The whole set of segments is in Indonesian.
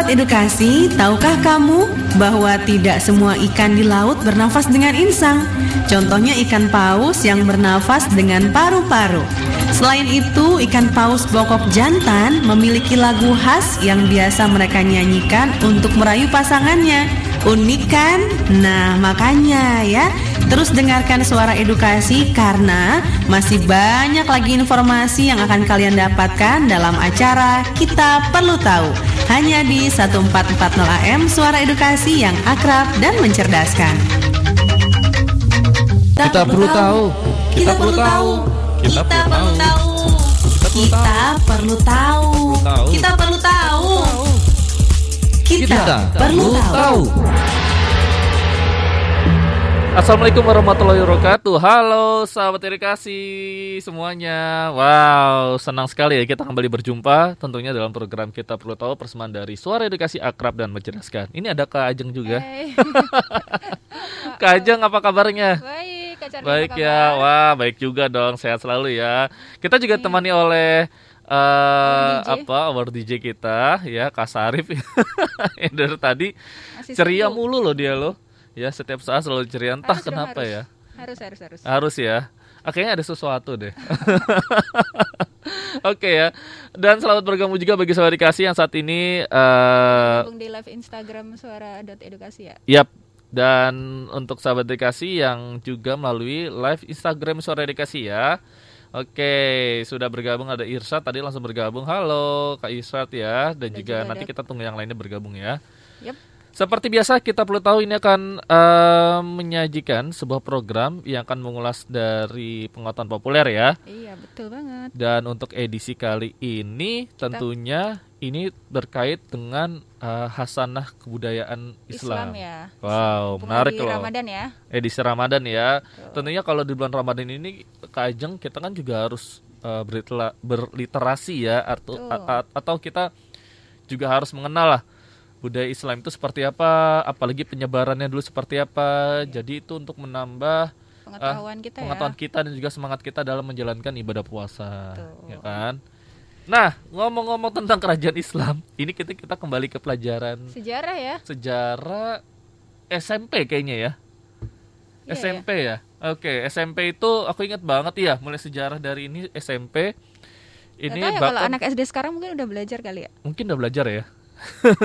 Sahabat edukasi, tahukah kamu bahwa tidak semua ikan di laut bernafas dengan insang? Contohnya ikan paus yang bernafas dengan paru-paru. Selain itu, ikan paus bokok jantan memiliki lagu khas yang biasa mereka nyanyikan untuk merayu pasangannya. Unik kan? Nah, makanya ya, terus dengarkan suara edukasi karena masih banyak lagi informasi yang akan kalian dapatkan dalam acara Kita Perlu Tahu. Hanya di 1440 AM Suara Edukasi yang akrab dan mencerdaskan. Kita perlu tahu. Kita perlu tahu. Kita perlu tahu. Kita perlu tahu. Kita perlu tahu. Kita perlu tahu. Assalamualaikum warahmatullahi wabarakatuh. Halo sahabat edukasi semuanya. Wow, senang sekali ya kita kembali berjumpa tentunya dalam program kita perlu tahu persembahan dari Suara Edukasi Akrab dan Mencerdaskan. Ini ada Kak Ajeng juga. Hai. Kak Ajeng apa kabarnya? Baik, Kak Baik apa ya. Wah, baik juga dong. Sehat selalu ya. Kita juga Iya. temani oleh eh Our DJ. apa our DJ kita ya Kak Sarif Yang dari tadi Masih ceria sibuk. mulu loh dia loh ya setiap saat selalu ceria entah Harus kenapa harus. ya Harus, harus, harus. harus ya Ah, kayaknya ada sesuatu deh Oke ya dan selamat bergabung juga bagi sahabat dikasih yang saat ini eh Gabung di live Instagram suara.edukasi ya. Yap. Dan untuk sahabat dikasih yang juga melalui live Instagram Suara Dikasih ya. Oke, sudah bergabung ada Irsat tadi langsung bergabung. Halo Kak Irsat ya dan Ada juga juga nanti ada- kita tunggu yang lainnya bergabung ya. Yap. Seperti biasa kita perlu tahu ini akan eh, menyajikan sebuah program yang akan mengulas dari pengetahuan populer ya. Iya, betul banget. Dan untuk edisi kali ini tentunya ini terkait dengan eh, hasanah kebudayaan Islam, Islam. ya. Wow, menarik loh. Ramadan ya. Edisi Ramadan ya. Betul. Tentunya kalau di bulan Ramadan ini Kak Ajeng kita kan juga harus beritela- berliterasi ya atau atau kita juga harus mengenal lah budaya Islam itu seperti apa, apalagi penyebarannya dulu seperti apa. Jadi itu untuk menambah Pengetahuan kita Ah, pengetahuan ya. kita dan juga semangat kita dalam menjalankan ibadah puasa, Betul. ya kan? Nah, ngomong-ngomong tentang kerajaan Islam, ini kita kita kembali ke pelajaran Sejarah ya. sejarah SMP kayaknya ya. Iya, SMP ya. Oke, SMP itu aku ingat banget ya, mulai sejarah dari ini SMP. Ini ya kalau bahkan anak SD sekarang mungkin udah belajar kali ya. mungkin udah belajar ya.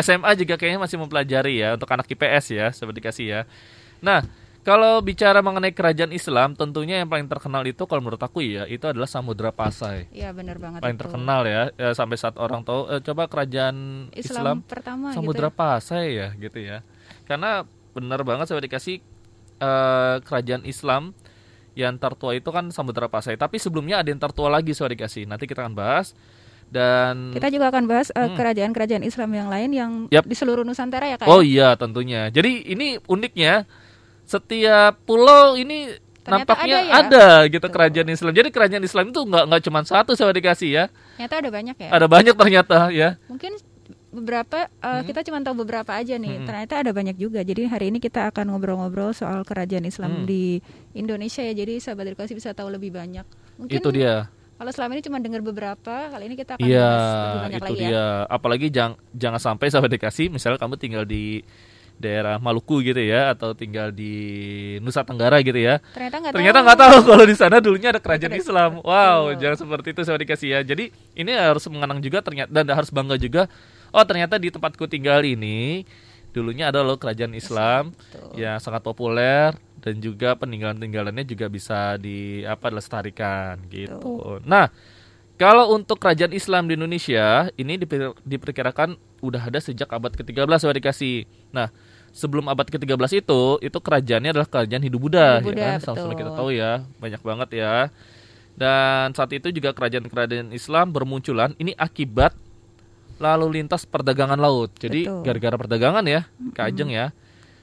SMA juga kayaknya masih mempelajari ya untuk anak IPS ya, seperti dikasih ya. Nah, kalau bicara mengenai kerajaan Islam, tentunya yang paling terkenal itu kalau menurut aku ya, itu adalah Samudra Pasai. Iya, benar banget Paling itu. terkenal ya, ya, sampai saat orang tahu eh, coba kerajaan Islam, Islam pertama Samudra gitu. Pasai ya gitu ya. Karena benar banget saya dikasih eh, kerajaan Islam yang tertua itu kan Samudra Pasai. Tapi sebelumnya ada yang tertua lagi saya dikasih. Nanti kita akan bahas dan Kita juga akan bahas eh, Hmm. kerajaan-kerajaan Islam yang lain yang Yap. di seluruh Nusantara ya, Kak. oh ya? iya tentunya. Jadi ini uniknya setiap pulau ini Ternyata nampaknya ada ya? ada, gitu Betul. kerajaan Islam. Jadi kerajaan Islam itu nggak nggak cuma satu saya dikasih ya. Ternyata ada banyak ya. Ada banyak ternyata ya. Mungkin beberapa eh, kita cuma tahu beberapa aja nih. Hmm. Ternyata ada banyak juga. Jadi hari ini kita akan ngobrol-ngobrol soal kerajaan Islam Hmm. di Indonesia ya. Jadi sahabat edukasi bisa tahu lebih banyak. Mungkin Itu dia. Kalau selama ini cuma dengar beberapa, kali ini kita akan Iya, bahas lebih banyak itu lagi dia. ya. Apalagi jangan jangan sampai sahabat dikasih, misalnya kamu tinggal di daerah Maluku gitu ya, atau tinggal di Nusa Tenggara gitu ya. Ternyata nggak Ternyata tahu. nggak tahu kalau di sana dulunya ada kerajaan Ada- Islam. Wow, betul. jangan seperti itu sahabat dikasih ya. Jadi ini harus mengenang juga ternyata dan harus bangga juga. Oh ternyata di tempatku tinggal ini dulunya ada loh kerajaan Islam Betul. yang sangat populer dan juga peninggalan-peninggalannya juga bisa di apa lestarikan gitu. Nah, kalau untuk kerajaan Islam di Indonesia ini diper- diperkirakan udah ada sejak abad ke-13 sudah dikasih. Nah, sebelum abad ke-13 itu itu kerajaannya adalah kerajaan Hindu Buddha, Hindu ya Buddha, kan? Sama-sama kita tahu ya, banyak banget ya. Dan saat itu juga kerajaan-kerajaan Islam bermunculan ini akibat lalu lintas perdagangan laut. Jadi gara-gara perdagangan ya, Kajeng ya.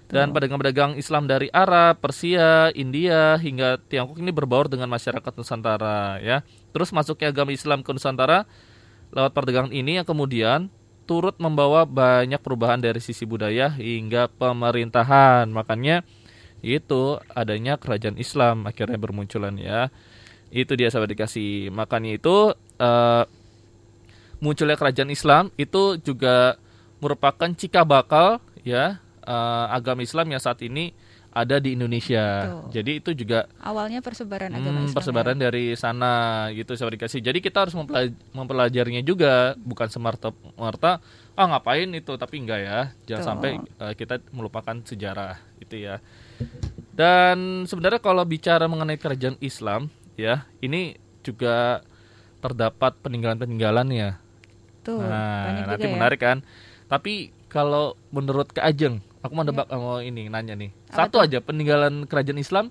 Dan pedagang-pedagang Islam dari Arab, Persia, India hingga Tiongkok ini berbaur dengan masyarakat Nusantara ya. Terus masuknya agama Islam ke Nusantara lewat perdagangan ini yang kemudian turut membawa banyak perubahan dari sisi budaya hingga pemerintahan. Makanya itu adanya kerajaan Islam akhirnya bermunculan ya. Itu dia sahabat dikasih. Makanya itu eh, munculnya kerajaan Islam itu juga merupakan cikal bakal ya eh, agama Islam yang saat ini ada di Indonesia. Betul. Jadi itu juga Awalnya persebaran agama Hmm, Islam. persebaran ya. dari sana gitu sahabat dikasih. Jadi kita harus mempelaj- mempelajarinya juga, bukan semerta merta ah ngapain itu, tapi enggak ya. Jangan Betul. sampai eh, kita melupakan sejarah itu ya. Dan sebenarnya kalau bicara mengenai kerajaan Islam ya, ini juga terdapat peninggalan-peninggalannya. Tuh, Nah, nanti ya. menarik kan. Tapi kalau menurut Kak Ajeng, aku mau debak mau ini nanya nih. Ya. Apa Satu aja peninggalan kerajaan Islam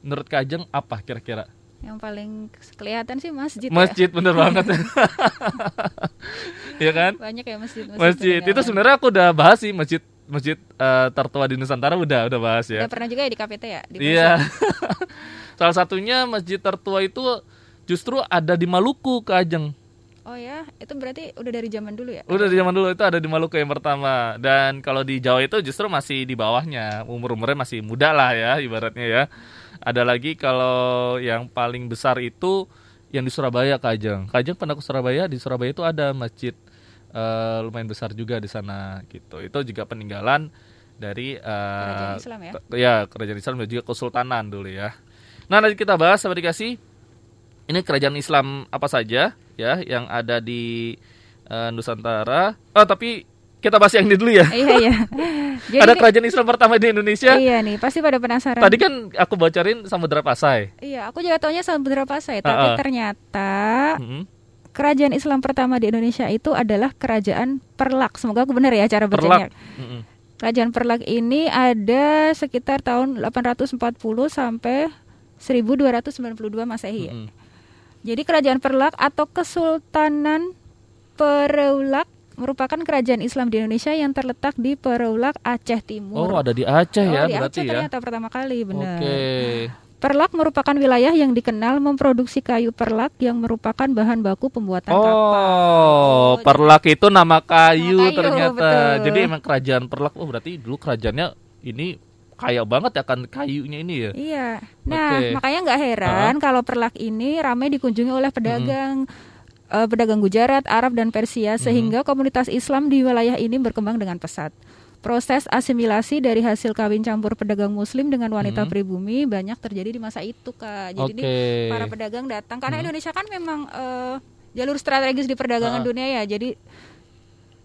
menurut Kak Ajeng apa kira-kira? Yang paling kelihatan sih masjid. ya. Masjid bener banget. Iya kan? Banyak ya masjid. Masjid. Itu peninggalan. sebenarnya aku udah bahas sih masjid masjid eh, tertua di Nusantara udah udah bahas ya. Udah pernah juga ya di KPT ya? Di Iya. Salah satunya masjid tertua itu justru ada di Maluku Kak Ajeng. Oh ya, itu berarti udah dari zaman dulu ya? Udah di zaman dulu itu ada di Maluku yang pertama dan kalau di Jawa itu justru masih di bawahnya umur umurnya masih muda lah ya ibaratnya ya. Ada lagi kalau yang paling besar itu yang di Surabaya Kajeng. Kajeng pernah ke Surabaya di Surabaya itu ada masjid eh, lumayan besar juga di sana gitu. Itu juga peninggalan dari eh, Kerajaan Islam ya? ya kerajaan Islam dan juga kesultanan dulu ya. Nah nanti kita bahas sama dikasih ini kerajaan Islam apa saja ya yang ada di eh, Nusantara. Oh tapi kita bahas yang ini dulu ya. iya iya. Jadi ada kerajaan Islam pertama di Indonesia. Iya nih, pasti pada penasaran. Tadi kan aku bocorin Samudra Pasai. Iya, aku juga taunya Samudra Pasai, tapi Ah, ah. ternyata Mm-mm. kerajaan Islam pertama di Indonesia itu adalah kerajaan Perlak. Semoga aku benar ya cara bacanya. Perlak. Mm-mm. Kerajaan Perlak ini ada sekitar tahun 840 sampai 1292 Masehi. ya. Mm-mm. Jadi kerajaan Perlak atau Kesultanan Pereulak merupakan kerajaan Islam di Indonesia yang terletak di Pereulak, Aceh Timur. Oh ada di Aceh Oh, ya di berarti Aceh ya. ternyata pertama kali, benar. Oke. Perlak merupakan wilayah yang dikenal memproduksi kayu perlak yang merupakan bahan baku pembuatan kapal. Oh. Perlak itu nama kayu, Nama kayu, ternyata. betul. Jadi emang kerajaan Perlak. Oh berarti dulu kerajaannya ini kaya banget ya kan kayunya ini ya. Iya. Nah, Oke. makanya nggak heran kalau Perlak ini ramai dikunjungi oleh pedagang eh, pedagang Gujarat, Arab dan Persia sehingga komunitas Islam di wilayah ini berkembang dengan pesat. Proses asimilasi dari hasil kawin campur pedagang muslim dengan wanita pribumi banyak terjadi di masa itu, Kak. Jadi nih, para pedagang datang karena Indonesia kan memang eh, jalur strategis di perdagangan Ah. dunia ya. Jadi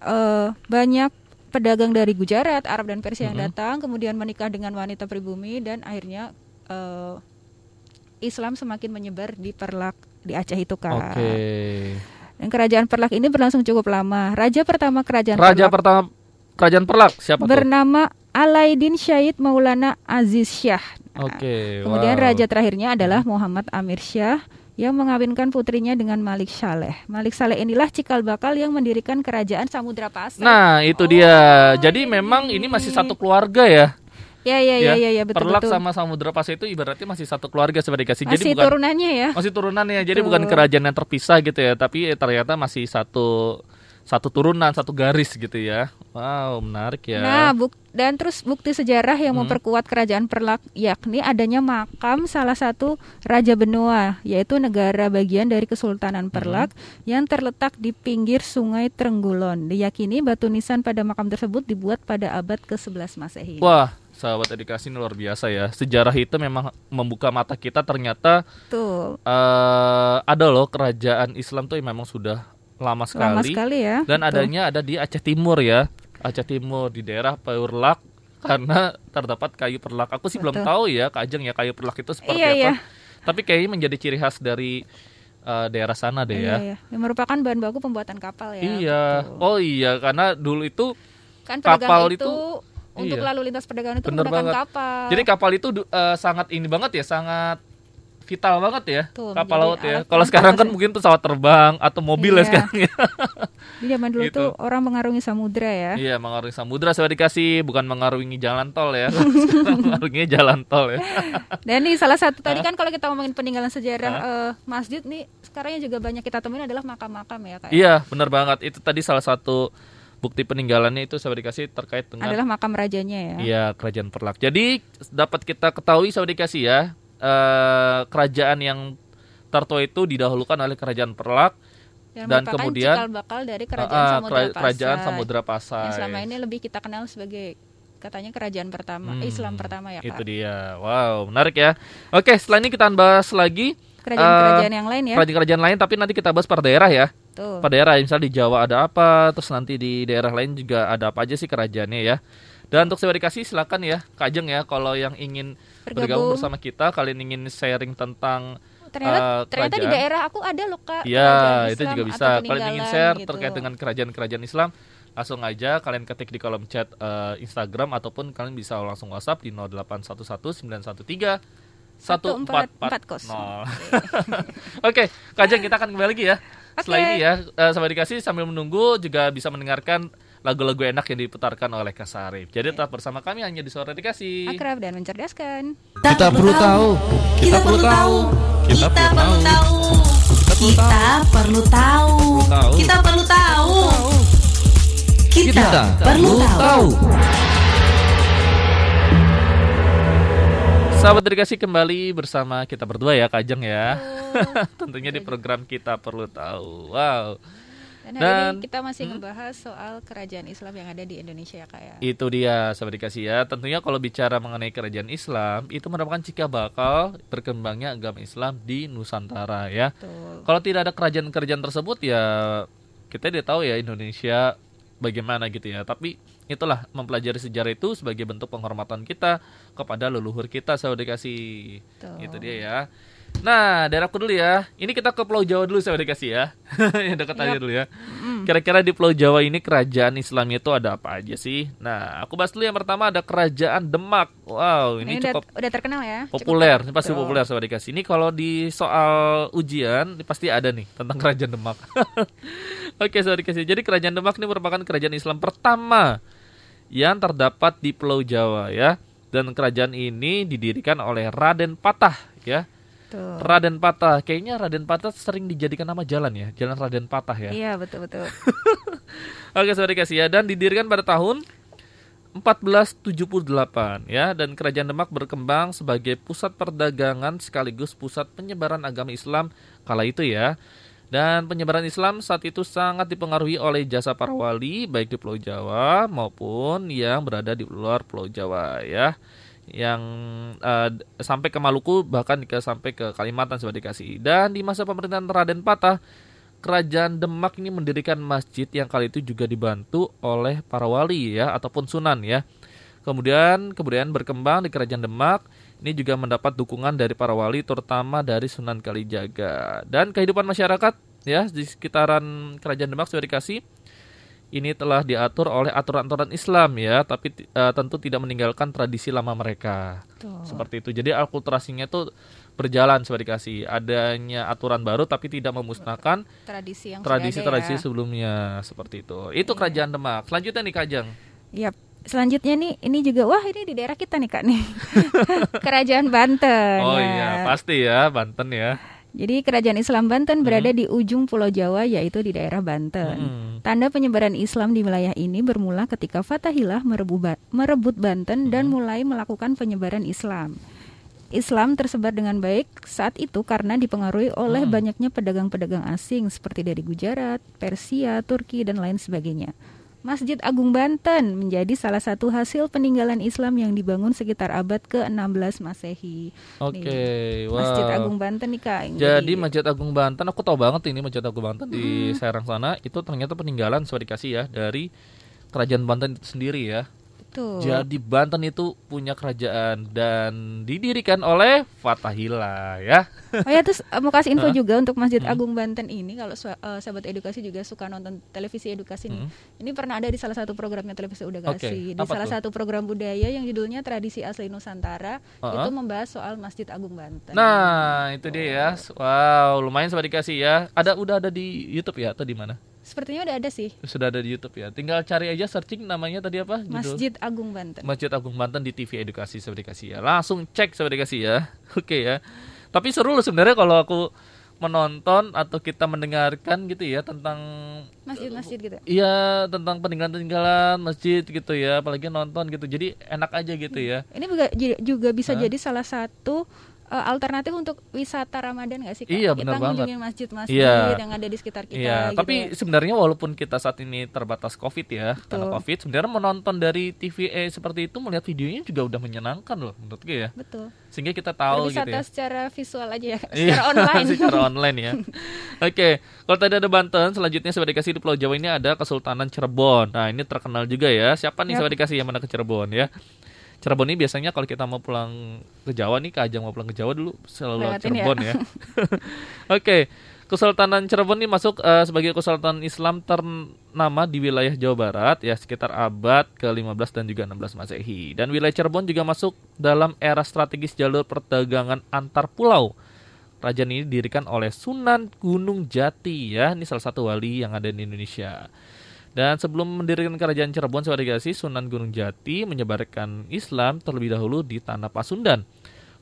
eh, banyak pedagang dari Gujarat, Arab dan Persia yang datang kemudian menikah dengan wanita pribumi dan akhirnya eh, Islam semakin menyebar di Perlak di Aceh itu Kak. Oke. Dan kerajaan Perlak ini berlangsung cukup lama. Raja pertama kerajaan Raja Perlak pertama kerajaan Perlak siapa tuh? bernama Alaidin Syahid Maulana Aziz Syah. Nah, Oke. Kemudian wow. raja terakhirnya adalah Muhammad Amir Syah yang mengawinkan putrinya dengan Malik Saleh. Malik Saleh inilah cikal bakal yang mendirikan kerajaan Samudra Pasai. Nah, itu Oh, dia. Jadi memang ini masih satu keluarga ya. ya ya ya ya, ya betul Perlak betul. sama Samudra Pasai itu ibaratnya masih satu keluarga sebagai dikasih. Masih Jadi bukan turunannya ya. masih turunannya. Jadi Betul. bukan kerajaan yang terpisah gitu ya, tapi ternyata masih satu satu turunan, satu garis gitu ya. Wow, menarik ya. Nah, buk dan terus bukti sejarah yang Hmm. memperkuat kerajaan Perlak yakni adanya makam salah satu raja benua yaitu negara bagian dari Kesultanan Hmm. Perlak yang terletak di pinggir Sungai Trenggulon. Diyakini batu nisan pada makam tersebut dibuat pada abad ke-11 Masehi. Wah, sahabat edukasi ini luar biasa ya. Sejarah itu memang membuka mata kita ternyata Betul. eh ada loh kerajaan Islam tuh yang memang sudah lama sekali. Lama sekali ya. Dan betul. adanya ada di Aceh Timur ya. Aceh Timur di daerah Perlak karena terdapat kayu perlak. Aku sih belum Betul. tahu ya Kak Ajeng ya kayu perlak itu seperti Iya, apa. iya. Tapi kayaknya menjadi ciri khas dari eh, daerah sana deh Iya, ya. iya. Yang merupakan bahan baku pembuatan kapal ya. Iya. betul. Oh iya karena dulu itu Kan kapal itu, itu- untuk iya. lalu lintas perdagangan itu Bener menggunakan banget. kapal. jadi kapal itu eh, sangat ini banget ya, sangat vital banget ya Tuh, kapal laut ya. Kalau sekarang kan mungkin pesawat terbang atau mobil ya Iya. sekarang ya. Di zaman dulu Gitu. tuh orang mengarungi samudra ya. Iya, mengarungi samudra saya dikasih bukan mengarungi jalan tol ya. Mengarungi jalan tol ya. Dan nih salah satu tadi kan kalau kita ngomongin peninggalan sejarah eh, masjid nih sekarang yang juga banyak kita temuin adalah makam-makam ya kayak Iya, benar banget. Itu tadi salah satu bukti peninggalannya itu saya dikasih terkait dengan adalah makam rajanya ya. Iya, kerajaan Perlak. Jadi dapat kita ketahui saya dikasih ya, eh, kerajaan yang tertua itu didahulukan oleh kerajaan Perlak Yang dan kemudian cikal bakal dari kerajaan ah, ah, Samudra Pasai. kerajaan Samudra Pasai. Yang selama ini lebih kita kenal sebagai katanya kerajaan pertama, Hmm, Islam pertama ya Itu Kak. dia. Wow, menarik ya. Oke, setelah ini kita bahas lagi Kerajaan-kerajaan eh, yang lain ya. kerajaan-kerajaan lain tapi nanti kita bahas per daerah ya. Tuh. Per daerah, misalnya di Jawa ada apa, terus nanti di daerah lain juga ada apa aja sih kerajaannya ya. Dan untuk saya dikasih silakan ya, Kajeng ya kalau yang ingin bergabung Bergabung. bersama kita, kalian ingin sharing tentang Ternyata eh, ternyata di kerajaan. daerah aku ada loh Kak. Iya, kerajaan itu juga bisa. Kalian ingin share gitu. terkait dengan kerajaan-kerajaan Islam, langsung aja kalian ketik di kolom chat eh, Instagram ataupun kalian bisa langsung WhatsApp di 0811913 1440. Oke, Kajeng kita akan kembali lagi ya. Setelah Oke. ini ya, eh, sampai dikasih sambil menunggu juga bisa mendengarkan lagu-lagu enak yang diputarkan oleh Kasarif. Jadi tetap bersama kami hanya di Suara Dikasih. Akrab dan mencerdaskan. Kita perlu tahu. Kita perlu tahu. Kita perlu tahu. Kita perlu tahu. tahu. Kita perlu tahu. Kita perlu tahu. Sahabat Dikasih kembali bersama kita berdua ya, Kajeng ya. Tentunya di program kita perlu tahu. Wow. Dan hari Dan- ini kita masih ngebahas soal kerajaan Islam yang ada di Indonesia ya Kak ya. Itu dia sahabat dikasih ya. Tentunya kalau bicara mengenai kerajaan Islam itu merupakan cikal bakal berkembangnya agama Islam di Nusantara ya. Betul. Kalau tidak ada kerajaan-kerajaan tersebut ya kita tidak tahu ya Indonesia bagaimana gitu ya. Tapi itulah mempelajari sejarah itu sebagai bentuk penghormatan kita kepada leluhur kita sahabat dikasih. Betul. Itu dia ya. Nah, daerahku dulu ya. Ini kita ke Pulau Jawa dulu sahabat dikasih ya. Yang dekat aja dulu ya. Kira-kira di Pulau Jawa ini kerajaan Islam itu ada apa aja sih? Nah, aku bahas dulu yang pertama ada kerajaan Demak. Wow, ini, Ini, udah, cukup udah terkenal ya. populer, ini pasti Betul. populer sahabat dikasih. Ini kalau di soal ujian ini pasti ada nih tentang kerajaan Demak. Oke sahabat dikasih. Jadi kerajaan Demak ini merupakan kerajaan Islam pertama yang terdapat di Pulau Jawa ya. Dan kerajaan ini didirikan oleh Raden Patah ya. Tuh. Raden Patah, kayaknya Raden Patah sering dijadikan nama jalan ya, Jalan Raden Patah ya. Iya betul betul. Oke, saudara dikasih ya dan didirikan pada tahun 1478 ya dan kerajaan Demak berkembang sebagai pusat perdagangan sekaligus pusat penyebaran agama Islam kala itu ya. Dan penyebaran Islam saat itu sangat dipengaruhi oleh jasa para wali baik di Pulau Jawa maupun yang berada di luar Pulau Jawa ya. Yang eh, sampai ke Maluku bahkan ke sampai ke Kalimantan sudah dikasih. Dan di masa pemerintahan Raden Patah Kerajaan Demak ini mendirikan masjid yang kali itu juga dibantu oleh para wali ya ataupun sunan ya. Kemudian kemudian berkembang di Kerajaan Demak ini juga mendapat dukungan dari para wali terutama dari Sunan Kalijaga. Dan kehidupan masyarakat ya di sekitaran Kerajaan Demak sudah dikasih ini telah diatur oleh aturan-aturan Islam ya, tapi eh, tentu tidak meninggalkan tradisi lama mereka. Tuh. Seperti itu. Jadi alkulturasinya itu berjalan sudah dikasih. Adanya aturan baru tapi tidak memusnahkan Tradisi yang tradisi-tradisi sudah ada ya. sebelumnya seperti itu. Itu kerajaan Demak. Selanjutnya nih Kajang. Yap. Selanjutnya nih, ini juga wah ini di daerah kita nih kak nih, kerajaan Banten. Oh Nah, iya, pasti ya Banten ya. Jadi kerajaan Islam Banten berada di ujung Pulau Jawa yaitu di daerah Banten. Hmm. Tanda penyebaran Islam di wilayah ini bermula ketika Fatahillah merebut, Ba- merebut Banten dan mulai melakukan penyebaran Islam. Islam tersebar dengan baik saat itu karena dipengaruhi oleh banyaknya pedagang-pedagang asing seperti dari Gujarat, Persia, Turki dan lain sebagainya. Masjid Agung Banten menjadi salah satu hasil peninggalan Islam yang dibangun sekitar abad ke-16 Masehi. Oke, Nih, wow. Masjid Agung Banten nih Kak. Jadi Masjid Agung Banten, aku tahu banget ini Masjid Agung Banten di Hmm. Serang sana itu ternyata peninggalan sudah dikasih ya dari kerajaan Banten itu sendiri ya. Betul. Jadi Banten itu punya kerajaan dan didirikan oleh Fatahillah ya. Oh ya terus eh, mau kasih info juga untuk Masjid Agung Banten ini kalau eh, sahabat edukasi juga suka nonton televisi edukasi nih. Ini pernah ada di salah satu programnya televisi edukasi Oke, di apa salah tuh? satu program budaya yang judulnya Tradisi Asli Nusantara Uh-uh. itu membahas soal Masjid Agung Banten. Nah, itu dia ya. Wow, lumayan sobat dikasih ya. Ada udah ada di YouTube ya atau di mana? Sepertinya udah ada sih Sudah ada di YouTube ya. Tinggal cari aja searching namanya tadi apa? Judul? Masjid Agung Banten. Masjid Agung Banten di TV Edukasi Sobat Dikasih ya. Langsung cek Sobat Dikasih ya. Oke ya. Tapi seru loh sebenarnya kalau aku menonton atau kita mendengarkan gitu ya tentang Masjid-masjid gitu. Iya tentang peninggalan-peninggalan masjid gitu ya, apalagi nonton gitu. Jadi enak aja gitu ya. Ini juga juga bisa jadi salah satu eh, alternatif untuk wisata Ramadan nggak sih Kak? Iya, kita benar banget. ngunjungin masjid-masjid Iya. yang ada di sekitar kita Iya, gitu tapi ya. sebenarnya walaupun kita saat ini terbatas COVID ya, karena Betul. COVID, sebenarnya menonton dari TVA seperti itu melihat videonya juga udah menyenangkan loh menurut gue ya. betul Sehingga kita tahu gitu berwisata ya. secara visual aja ya Iya, secara online secara online ya. Oke, kalau tadi ada Banten, selanjutnya saya dikasih di Pulau Jawa ini ada Kesultanan Cirebon. Nah, ini terkenal juga ya. Siapa nih Yap. saya dikasih yang mana ke Cirebon ya? Cirebon ini biasanya kalau kita mau pulang ke Jawa nih, ke Ajang mau pulang ke Jawa dulu selalu lewat ya. Cirebon ya. Oke, Kesultanan Cirebon ini masuk eh, sebagai Kesultanan Islam ternama di wilayah Jawa Barat ya sekitar abad ke-15 dan juga 16 Masehi. Dan wilayah Cirebon juga masuk dalam era strategis jalur perdagangan antar pulau. Kerajaan ini didirikan oleh Sunan Gunung Jati ya. Ini salah satu wali yang ada di Indonesia. Dan sebelum mendirikan kerajaan Cirebon sebagai dikasih Sunan Gunung Jati menyebarkan Islam terlebih dahulu di tanah Pasundan.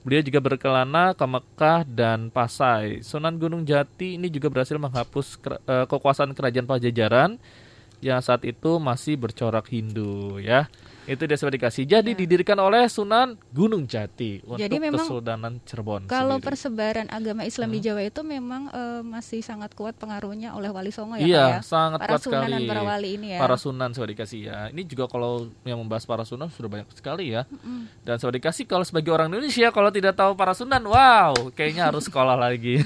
Beliau juga berkelana ke Mekah dan Pasai. Sunan Gunung Jati ini juga berhasil menghapus eh, kekuasaan kerajaan Pajajaran yang saat itu masih bercorak Hindu ya. Itu dia sudah dikasih. Jadi didirikan oleh Sunan Gunung Jati untuk Jadi memang Kesultanan Cirebon. kalau sendiri. persebaran agama Islam di Jawa itu memang eh, masih sangat kuat pengaruhnya oleh Wali Songo ya Iya, ya? sangat para kuat sunan sekali. dan para wali ini ya Para sunan sudah dikasih ya. Ini juga kalau yang membahas para sunan sudah banyak sekali ya. Dan sudah dikasih kalau sebagai orang Indonesia kalau tidak tahu para sunan, wow, kayaknya harus sekolah lagi.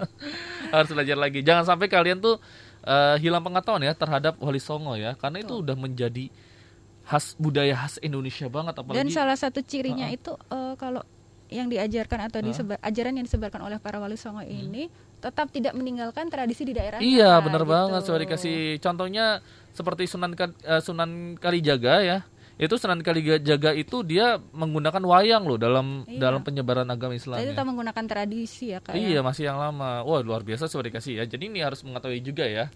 harus belajar lagi. Jangan sampai kalian tuh eh, hilang pengetahuan ya terhadap Wali Songo ya, karena itu udah menjadi khas budaya khas Indonesia banget apalagi dan salah satu cirinya itu eh, kalau yang diajarkan atau disebar ajaran yang disebarkan oleh para Wali Songo ini tetap tidak meninggalkan tradisi di daerah Iya benar banget Sudah dikasih contohnya seperti Sunan eh, Sunan Kalijaga ya. Itu Sunan Kalijaga itu dia menggunakan wayang loh dalam Iya. dalam penyebaran agama Islam. Jadi ya. menggunakan tradisi ya kak ya? Iya masih yang lama. Wah luar biasa sudah dikasih ya. Jadi ini harus mengetahui juga ya.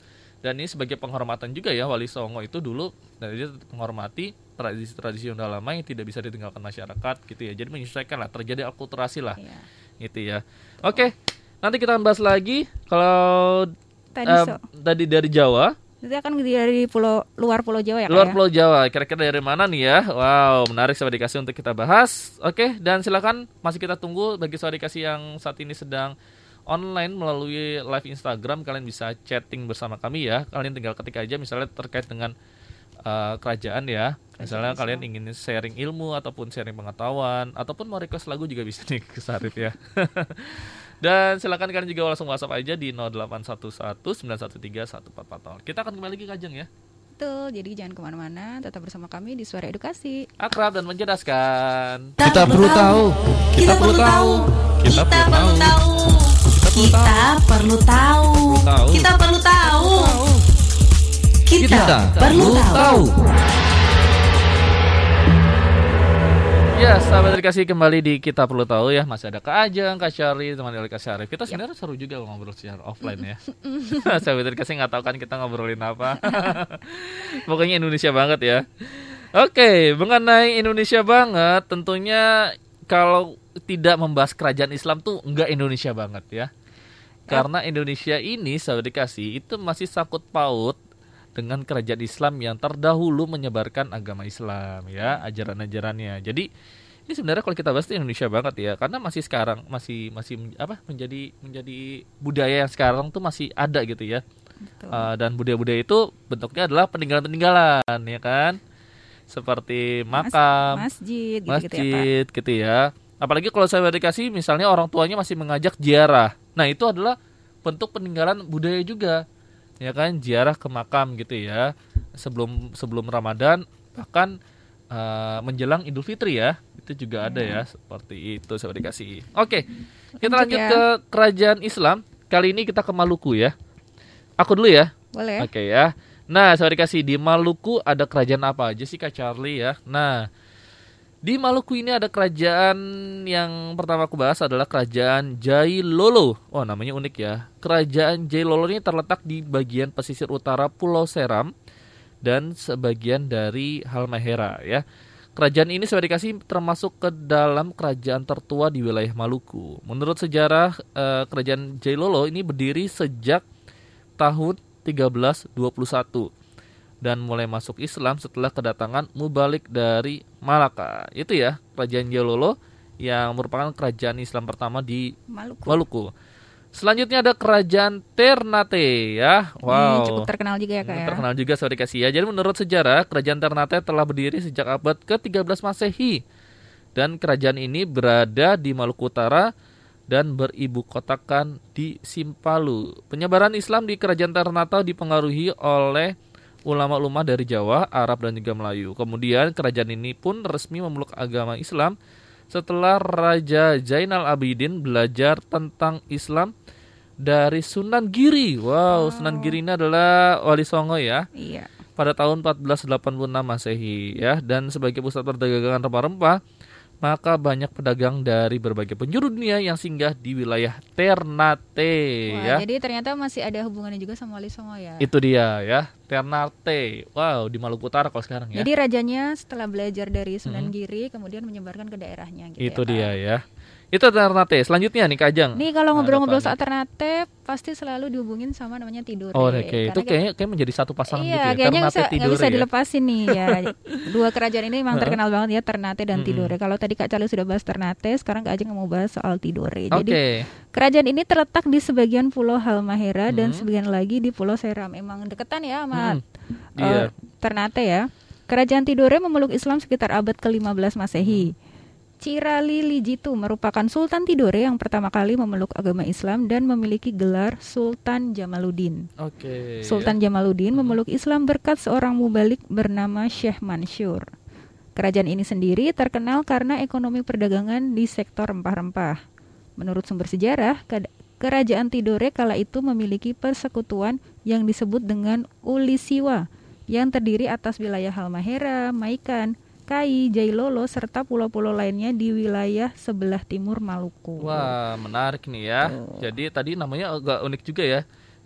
Dan ini sebagai penghormatan juga ya Wali Songo itu dulu dan dia tetap menghormati tradisi-tradisi yang udah lama yang tidak bisa ditinggalkan masyarakat gitu ya. Jadi menyesuaikan lah terjadi akulturasi lah Iya. gitu ya. Oke, nanti kita akan bahas lagi kalau Tadi eh, so. tadi dari Jawa Nanti akan dari pulau luar Pulau Jawa ya Luar ya? Pulau Jawa, kira-kira dari mana nih ya? Wow, menarik Sobat Dikasih untuk kita bahas. Oke, dan silakan masih kita tunggu bagi Sobat Dikasih yang saat ini sedang online melalui live Instagram, kalian bisa chatting bersama kami ya. Kalian tinggal ketik aja misalnya terkait dengan uh, kerajaan ya. Misalnya kalian ingin sharing ilmu ataupun sharing pengetahuan ataupun mau request lagu juga bisa nih ke Sarif ya. Dan silakan kalian juga langsung WhatsApp aja di 0811913144. Kita akan kembali lagi Kajeng ya. Betul, jadi jangan ke mana-mana, tetap bersama kami di Suara Edukasi. akrab dan mencerdaskan. Kita perlu tahu. Kita perlu tahu. Kita perlu tahu. Kita perlu tahu. Kita perlu tahu. Kita perlu tahu. Ya, sahabat dikasih kembali di kita perlu tahu ya masih ada Kak Ajeng, Kak Syari, teman dari Kak Syarif. Kita sebenarnya seru juga ngobrol secara offline ya. sahabat dikasih nggak tahu kan kita ngobrolin apa. Pokoknya Indonesia banget ya. Oke, mengenai Indonesia banget, tentunya kalau tidak membahas kerajaan Islam tuh nggak Indonesia banget ya. Karena Indonesia ini sahabat dikasih itu masih sangkut paut dengan kerajaan Islam yang terdahulu menyebarkan agama Islam ya ajaran-ajarannya. Jadi ini sebenarnya kalau kita bahas itu Indonesia banget ya karena masih sekarang masih masih apa menjadi menjadi budaya yang sekarang tuh masih ada gitu ya. Betul. Uh, dan budaya-budaya itu bentuknya adalah peninggalan-peninggalan ya kan. Seperti Mas- makam, masjid, gitu, gitu ya masjid gitu ya. Apalagi kalau saya dikasih misalnya orang tuanya masih mengajak ziarah. Nah, itu adalah bentuk peninggalan budaya juga. Ya kan, ziarah ke makam gitu ya. Sebelum sebelum Ramadan bahkan eh, menjelang Idul Fitri ya. Itu juga ada ya seperti itu saya dikasih. Oke. Kita Lanjut lanjut ya. ke kerajaan Islam. Kali ini kita ke Maluku ya. Aku dulu ya. Boleh. Oke ya. Nah, saya dikasih di Maluku ada kerajaan apa aja sih Kak Charlie ya? Nah, di Maluku ini ada kerajaan yang pertama aku bahas adalah kerajaan Jailolo. Oh, namanya unik ya. Kerajaan Jailolo ini terletak di bagian pesisir utara Pulau Seram dan sebagian dari Halmahera ya. Kerajaan ini sudah dikasih termasuk ke dalam kerajaan tertua di wilayah Maluku. Menurut sejarah eh, kerajaan Jailolo ini berdiri sejak tahun 1321 dan mulai masuk Islam setelah kedatangan Mubalik dari Malaka. Itu ya, kerajaan Jailolo yang merupakan kerajaan Islam pertama di Maluku. Maluku. Selanjutnya ada kerajaan Ternate ya. Wow. Ini cukup terkenal juga ya kak ya. Terkenal juga Saudara kasih ya. Jadi menurut sejarah, kerajaan Ternate telah berdiri sejak abad ke-13 Masehi. Dan kerajaan ini berada di Maluku Utara dan beribu kotakan di Simpalu. Penyebaran Islam di kerajaan Ternate dipengaruhi oleh ulama-ulama dari Jawa, Arab dan juga Melayu. Kemudian kerajaan ini pun resmi memeluk agama Islam setelah Raja Zainal Abidin belajar tentang Islam dari Sunan Giri. Wow, Sunan Giri ini adalah wali songo ya. Iya. Pada tahun 1486 Masehi ya dan sebagai pusat perdagangan rempah-rempah maka banyak pedagang dari berbagai penjuru dunia yang singgah di wilayah Ternate Wah, ya. Jadi ternyata masih ada hubungannya juga sama Wali Songo ya. Itu dia ya, Ternate. Wow, di Maluku Utara kalau sekarang ya. Jadi rajanya setelah belajar dari Sunan Giri kemudian menyebarkan ke daerahnya gitu Itu ya, dia ya. Itu Ternate. Selanjutnya nih Kajang. Nih kalau Ada ngobrol-ngobrol soal Ternate pasti selalu dihubungin sama namanya Tidore. Oh, oke. Itu Karena kayak kayak menjadi satu pasangan Iya, gitu ya. kayaknya Ternate bisa, nggak Tidore bisa ya. dilepasin nih ya. Dua kerajaan ini memang terkenal banget ya Ternate dan Tidore. Kalau tadi Kak Cali sudah bahas Ternate, sekarang Kak Ajeng mau bahas soal Tidore. Jadi kerajaan ini terletak di sebagian pulau Halmahera dan Hmm. sebagian lagi di pulau Seram. Emang deketan ya sama Hmm. eh, Iya. Ternate ya. Kerajaan Tidore memeluk Islam sekitar abad ke-15 Masehi. Cirali Lijitu merupakan Sultan Tidore yang pertama kali memeluk agama Islam dan memiliki gelar Sultan Jamaluddin. Oke. Sultan Jamaluddin memeluk Islam berkat seorang mubalik bernama Syekh Mansur. Kerajaan ini sendiri terkenal karena ekonomi perdagangan di sektor rempah-rempah. Menurut sumber sejarah, ke- kerajaan Tidore kala itu memiliki persekutuan yang disebut dengan Ulisiwa yang terdiri atas wilayah Halmahera, Maikan, Kai, Jailolo, serta pulau-pulau lainnya di wilayah sebelah timur Maluku. Wah, menarik nih ya. Jadi tadi namanya agak unik juga ya.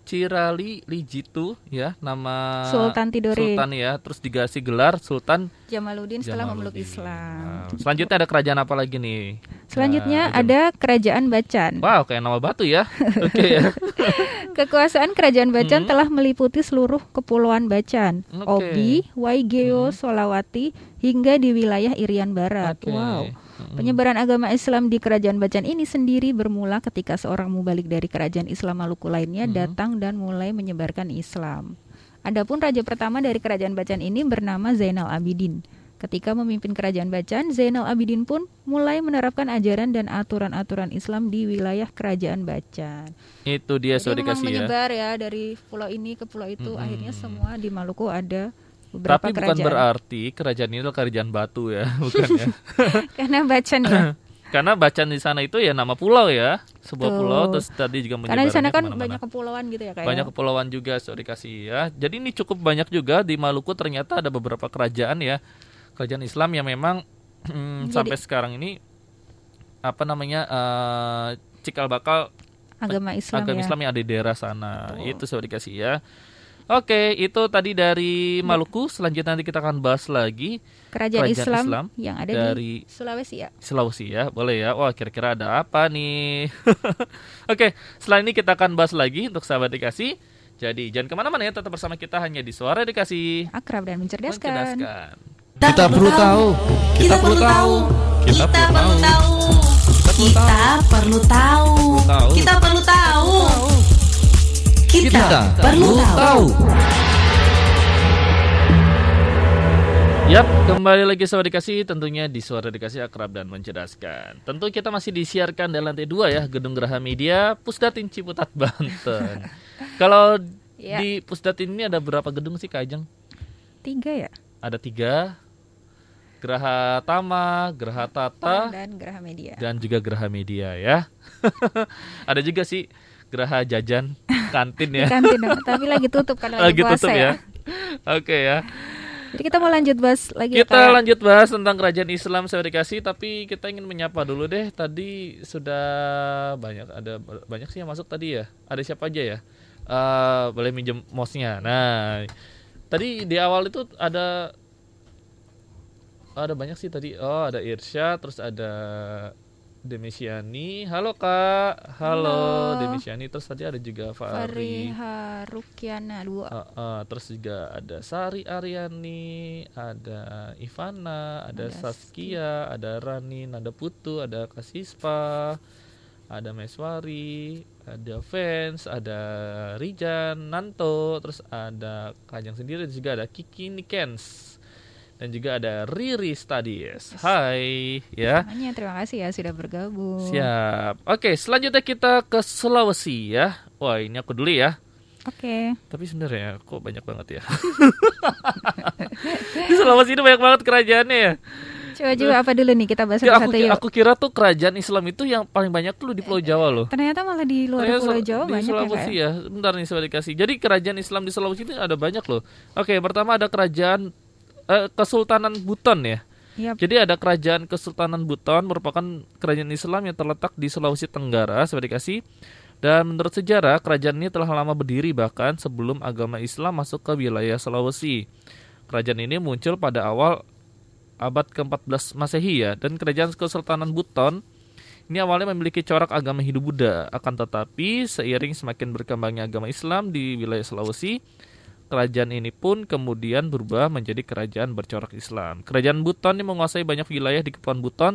Cirali Lijitu ya, nama Sultan Tidore. Sultan ya, terus dikasih gelar Sultan Jamaluddin setelah memeluk. Islam. Nah, selanjutnya ada kerajaan apa lagi nih? Selanjutnya Nah, ada Kerajaan Bacan. Wow, kayak nama batu ya. Oke ya. Kekuasaan Kerajaan Bacan Mhm. telah meliputi seluruh kepulauan Bacan, Oke. Obi, Waigeo, Solawati, hingga di wilayah Irian Barat. Oke. Wow. Penyebaran agama Islam di Kerajaan Bacan ini sendiri bermula ketika seorang mubalik dari Kerajaan Islam Maluku lainnya Mhm. datang dan mulai menyebarkan Islam. Adapun raja pertama dari Kerajaan Bacan ini bernama Zainal Abidin. Ketika memimpin Kerajaan Bacan, Zainal Abidin pun mulai menerapkan ajaran dan aturan-aturan Islam di wilayah Kerajaan Bacan. Itu dia Jadi memang dikasih ya. menyebar ya dari pulau ini ke pulau itu. Mm-mm. Akhirnya semua di Maluku ada beberapa Tapi bukan kerajaan. berarti kerajaan ini adalah kerajaan batu ya, bukan ya. Karena Bacan ya. Karena bacaan di sana itu ya nama pulau ya, sebuah Betul. pulau terus tadi juga Karena di sana kan ke mana-mana. banyak kepulauan gitu ya kayak. banyak kepulauan juga sudah dikasih ya. Jadi ini cukup banyak juga di Maluku ternyata ada beberapa kerajaan ya, kerajaan Islam yang memang hmm, Jadi- sampai sekarang ini apa namanya eh, cikal bakal agama Islam agama ya. Islam yang ada di daerah sana. Itu sudah dikasih ya. Oke, itu tadi dari Maluku. Selanjutnya nanti kita akan bahas lagi Kerajaan, kerajaan Islam, Islam yang ada dari- di Sulawesi ya. Sulawesi ya, boleh ya. Wah, kira-kira ada apa nih? Oke, setelah ini kita akan bahas lagi untuk sahabat dikasih. Jadi jangan ke mana-mana ya, tetap bersama kita hanya di Suara Dikasih. Akrab dan mencerdaskan. Mencerdaskan. Kita perlu tahu. Kita perlu tahu. Kita perlu tahu. Kita perlu tahu. tahu. Kita perlu tahu. Kita perlu tahu. Yap, kembali lagi Suara Dikasih tentunya di Suara Dikasih Akrab dan Mencerdaskan. Tentu kita masih disiarkan di lantai 2 ya, Gedung Geraha Media, Pusdatin Ciputat, Banten. Kalau Ya. di Pusdatin ini ada berapa gedung sih Kak Ajeng? Tiga ya. Ada tiga, Geraha Tama, Geraha Tata, Dan Geraha Media. dan juga Geraha Media ya. ada juga sih Geraha Jajan Kantin ya. kantin, tapi lagi tutup karena lagi, Lagi puasa tutup ya. ya. Oke ya. Jadi kita mau lanjut bahas lagi ya, Kita ya? lanjut bahas tentang kerajaan Islam saya dikasih tapi kita ingin menyapa dulu deh. Tadi sudah banyak ada banyak sih yang masuk tadi ya. Ada siapa aja ya? Eh boleh minjem mouse-nya. Nah, tadi di awal itu ada ada banyak sih tadi. Oh, ada Irsya, terus ada Demisiani. Halo Kak. Halo, Halo. Demisiani. Terus tadi ada juga Fahri. Fariha Rukiana dua. Uh, uh, terus juga ada Sari Aryani, ada Ivana, ada, Ada Saskia, ada Rani, ada Putu, ada Kasispa, ada Meswari, ada Fans, ada Rijan, Nanto, terus ada Kajang sendiri, juga ada Kiki Nikens. Dan juga ada Riri Studies. Hai, ya. Semuanya terima kasih ya sudah bergabung. Siap. Oke, selanjutnya kita ke Sulawesi ya. Wah, ini aku dulu ya. Oke. Tapi sebenarnya kok banyak banget ya. Di Sulawesi ini banyak banget kerajaannya ya. Coba juga apa dulu nih kita bahas Ya, aku, satu-satu yuk. aku kira tuh kerajaan Islam itu yang paling banyak tuh di Pulau Jawa loh. Ternyata malah di luar Ternyata Pulau Jawa di banyak ya Sulawesi Kak. ya. Bentar nih saya dikasih. Jadi kerajaan Islam di Sulawesi itu ada banyak loh. Oke, pertama ada kerajaan eh, Kesultanan Buton ya. Yap. Jadi ada kerajaan Kesultanan Buton merupakan kerajaan Islam yang terletak di Sulawesi Tenggara, saya dikasih. Dan menurut sejarah, kerajaan ini telah lama berdiri bahkan sebelum agama Islam masuk ke wilayah Sulawesi. Kerajaan ini muncul pada awal abad ke-14 Masehi ya, dan kerajaan Kesultanan Buton ini awalnya memiliki corak agama Hindu-Buddha, akan tetapi seiring semakin berkembangnya agama Islam di wilayah Sulawesi, kerajaan ini pun kemudian berubah menjadi kerajaan bercorak Islam. Kerajaan Buton ini menguasai banyak wilayah di Kepulauan Buton,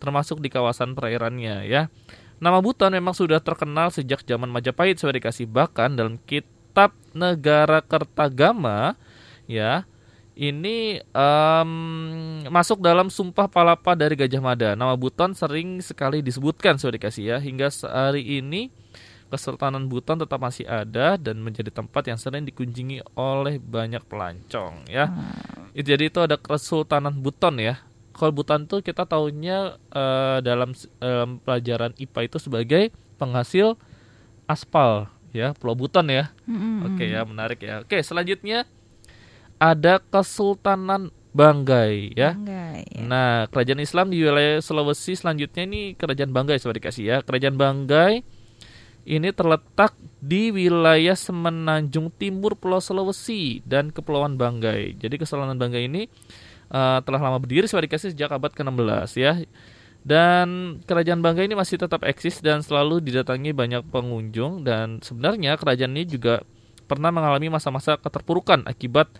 termasuk di kawasan perairannya ya. Nama Buton memang sudah terkenal sejak zaman Majapahit, sudah dikasih bahkan dalam kitab Negara Kertagama ya ini em, masuk dalam Sumpah Palapa dari Gajah Mada. Nama Buton sering sekali disebutkan sudah dikasih ya hingga hari ini Kesultanan Buton tetap masih ada dan menjadi tempat yang sering dikunjungi oleh banyak pelancong ya. Itu jadi itu ada Kesultanan Buton ya. Kalau Buton tuh kita tahunya eh, dalam em, pelajaran IPA itu sebagai penghasil aspal ya, Pulau Buton ya. Mm-mm. Oke ya, menarik ya. Oke, selanjutnya ada Kesultanan Banggai ya. Enggak, ya. Nah, kerajaan Islam di wilayah Sulawesi selanjutnya ini kerajaan Banggai sudah dikasih ya. Kerajaan Banggai ini terletak di wilayah Semenanjung Timur Pulau Sulawesi dan Kepulauan Banggai. Jadi Kesultanan Banggai ini eh, telah lama berdiri dikasih sejak abad ke-16 ya. Dan kerajaan Banggai ini masih tetap eksis dan selalu didatangi banyak pengunjung dan sebenarnya kerajaan ini juga pernah mengalami masa-masa keterpurukan akibat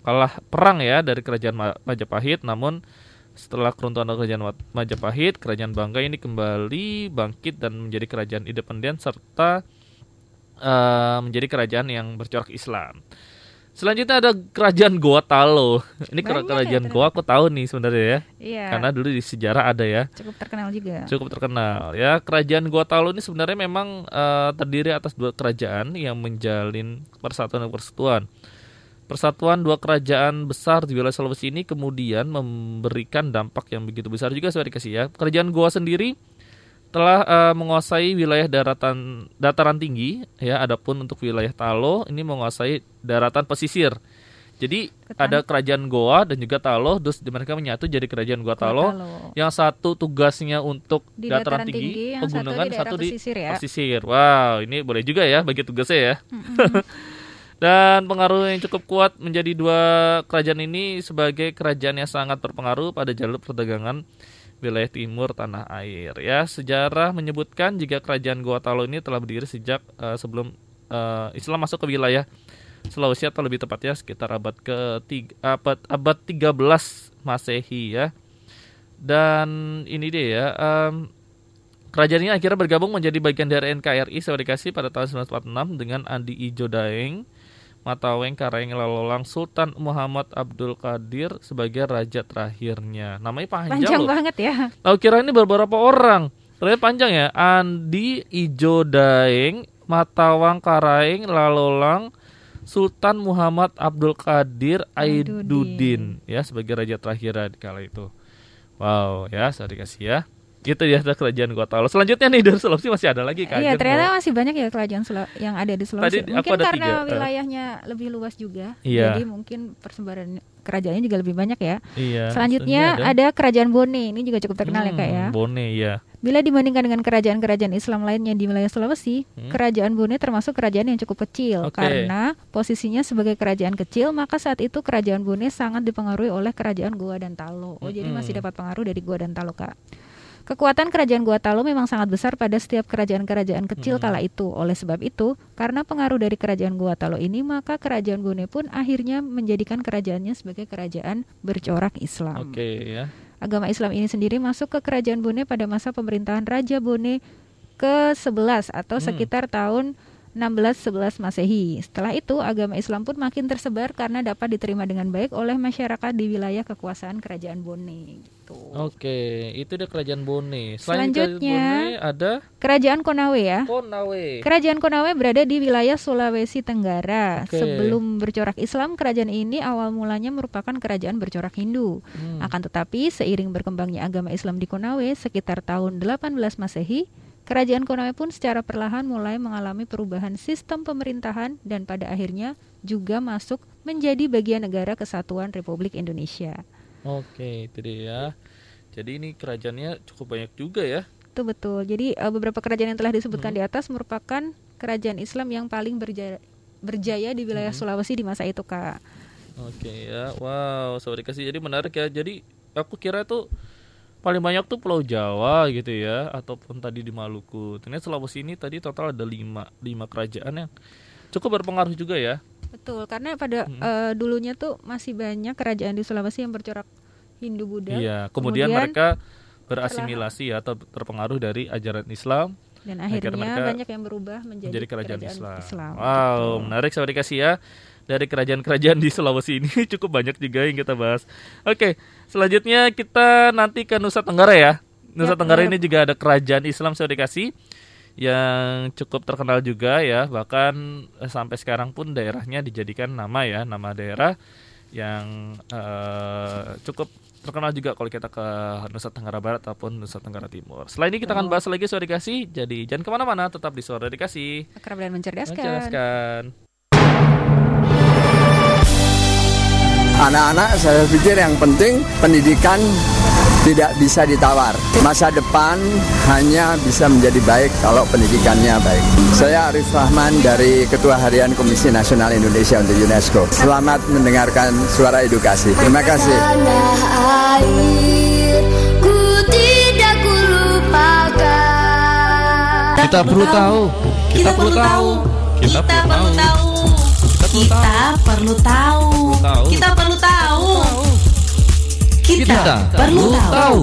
kalah perang ya dari kerajaan Ma- Majapahit namun setelah keruntuhan kerajaan Ma- Majapahit, kerajaan Banggai ini kembali bangkit dan menjadi kerajaan independen serta eh, menjadi kerajaan yang bercorak Islam. Selanjutnya ada kerajaan Goa Talo. Ini Banyak ya kerajaan ternyata. Goa aku tahu nih sebenarnya ya. Iya. Karena dulu di sejarah ada ya cukup terkenal juga. cukup terkenal ya kerajaan Gotalo ini sebenarnya memang eh, terdiri atas dua kerajaan yang menjalin persatuan dan persekutuan persatuan dua kerajaan besar di wilayah Sulawesi ini kemudian memberikan dampak yang begitu besar juga saya dikasih ya kerajaan Goa sendiri telah eh, menguasai wilayah daratan dataran tinggi ya adapun untuk wilayah Talo ini menguasai daratan pesisir jadi Ketan- ada kerajaan Goa dan juga Talo terus mereka menyatu jadi kerajaan Goa Talo Talo. yang satu tugasnya untuk Di dataran, dataran tinggi, tinggi, yang satu pegunungan, di satu di pesisir ya. pesisir. Wow, ini boleh juga ya bagi tugasnya ya. Dan pengaruh yang cukup kuat menjadi dua kerajaan ini sebagai kerajaan yang sangat berpengaruh pada jalur perdagangan wilayah timur tanah air. Ya, sejarah menyebutkan jika kerajaan Goa Talo ini telah berdiri sejak eh, sebelum eh, Islam masuk ke wilayah Sulawesi atau lebih tepatnya sekitar abad ke abad abad 13 Masehi ya. Dan ini dia ya, em, kerajaan ini akhirnya bergabung menjadi bagian dari NKRI dikasih pada tahun 1946 dengan Andi Ijo Daeng, Mataweng Kareng Lalolang Sultan Muhammad Abdul Qadir sebagai raja terakhirnya. Namanya panjang, Panjang loh. banget ya. Tahu kira ini beberapa orang. Ternyata panjang ya. Andi Ijo Daeng, Matawang Karaeng Lalolang Sultan Muhammad Abdul Qadir Aiduddin. Aiduddin ya sebagai raja terakhir kala itu. Wow, ya saya dikasih ya. Itu ya ada kerajaan Gotalo. Selanjutnya nih dari Sulawesi masih ada lagi kan? Iya, ternyata masih banyak ya kerajaan Sula- yang ada di Sulawesi. Tadi mungkin ada karena tiga, eh. wilayahnya lebih luas juga, Iya. jadi mungkin persebaran kerajaannya juga lebih banyak ya. Iya. Selanjutnya ada. kerajaan Bone, ini juga cukup terkenal ya kak ya. Hmm, Bone ya. Bila dibandingkan dengan kerajaan-kerajaan Islam lainnya di wilayah Sulawesi, Hmm. kerajaan Bone termasuk kerajaan yang cukup kecil Oke. karena posisinya sebagai kerajaan kecil, maka saat itu kerajaan Bone sangat dipengaruhi oleh kerajaan Goa dan Talo. Oh, jadi Mm-mm. masih dapat pengaruh dari Goa dan Talo, Kak. Kekuatan kerajaan Guatalo memang sangat besar pada setiap kerajaan-kerajaan kecil kala itu. Oleh sebab itu, karena pengaruh dari kerajaan Guatalo ini, maka kerajaan Bone pun akhirnya menjadikan kerajaannya sebagai kerajaan bercorak Islam. Oke ya. Agama Islam ini sendiri masuk ke kerajaan Bone pada masa pemerintahan Raja Bone ke-11 atau Hmm. sekitar tahun 1611 Masehi. Setelah itu, agama Islam pun makin tersebar karena dapat diterima dengan baik oleh masyarakat di wilayah kekuasaan kerajaan Bone. Gitu. Oke, itu dia kerajaan Bone. Selain Selanjutnya- kerajaan Bone ada Kerajaan Konawe ya. Konawe. Kerajaan Konawe berada di wilayah Sulawesi Tenggara. Oke. Sebelum bercorak Islam, kerajaan ini awal mulanya merupakan kerajaan bercorak Hindu. Hmm. Akan tetapi, seiring berkembangnya agama Islam di Konawe sekitar tahun 18 Masehi, kerajaan Konawe pun secara perlahan mulai mengalami perubahan sistem pemerintahan dan pada akhirnya juga masuk menjadi bagian negara kesatuan Republik Indonesia. Oke, itu dia. Jadi ini kerajaannya cukup banyak juga ya. Itu betul. Jadi eh, beberapa kerajaan yang telah disebutkan di atas merupakan kerajaan Islam yang paling berjaya, berjaya di wilayah Sulawesi di masa itu, Kak. Oke ya. Wow, sobat dikasih. Jadi menarik ya. Jadi aku kira tuh paling banyak tuh Pulau Jawa gitu ya ataupun tadi di Maluku. Ternyata Sulawesi ini tadi total ada lima, lima kerajaan yang cukup berpengaruh juga ya. Betul, karena pada eh, dulunya tuh masih banyak kerajaan di Sulawesi yang bercorak Hindu Buddha. Iya, kemudian, mereka berasimilasi ya, atau terpengaruh dari ajaran Islam dan akhirnya akhirnya mereka banyak yang berubah menjadi, menjadi kerajaan, Islam. Islam. Wow, menarik sobat dikasih ya. Dari kerajaan-kerajaan di Sulawesi ini cukup banyak juga yang kita bahas. Oke, selanjutnya kita nanti ke Nusa Tenggara ya. Nusa Ya, Tenggara benar. ini juga ada kerajaan Islam sobat dikasih yang cukup terkenal juga ya. Bahkan eh, sampai sekarang pun daerahnya dijadikan nama ya, nama daerah yang eh, cukup terkenal juga kalau kita ke Nusa Tenggara Barat ataupun Nusa Tenggara Timur. Selain ini kita akan bahas lagi suara dikasih. Jadi jangan ke mana-mana, tetap di suara dikasih. Akrab dan mencerdaskan. Menjelaskan. Anak-anak saya pikir yang penting pendidikan tidak bisa ditawar. Masa depan hanya bisa menjadi baik kalau pendidikannya baik. Saya Arif Rahman dari Ketua Harian Komisi Nasional Indonesia untuk UNESCO. Selamat mendengarkan suara edukasi. Terima kasih. Kita perlu tahu. Kita perlu tahu. Kita perlu tahu. Kita perlu tahu. Kita perlu tahu. Kita perlu tahu.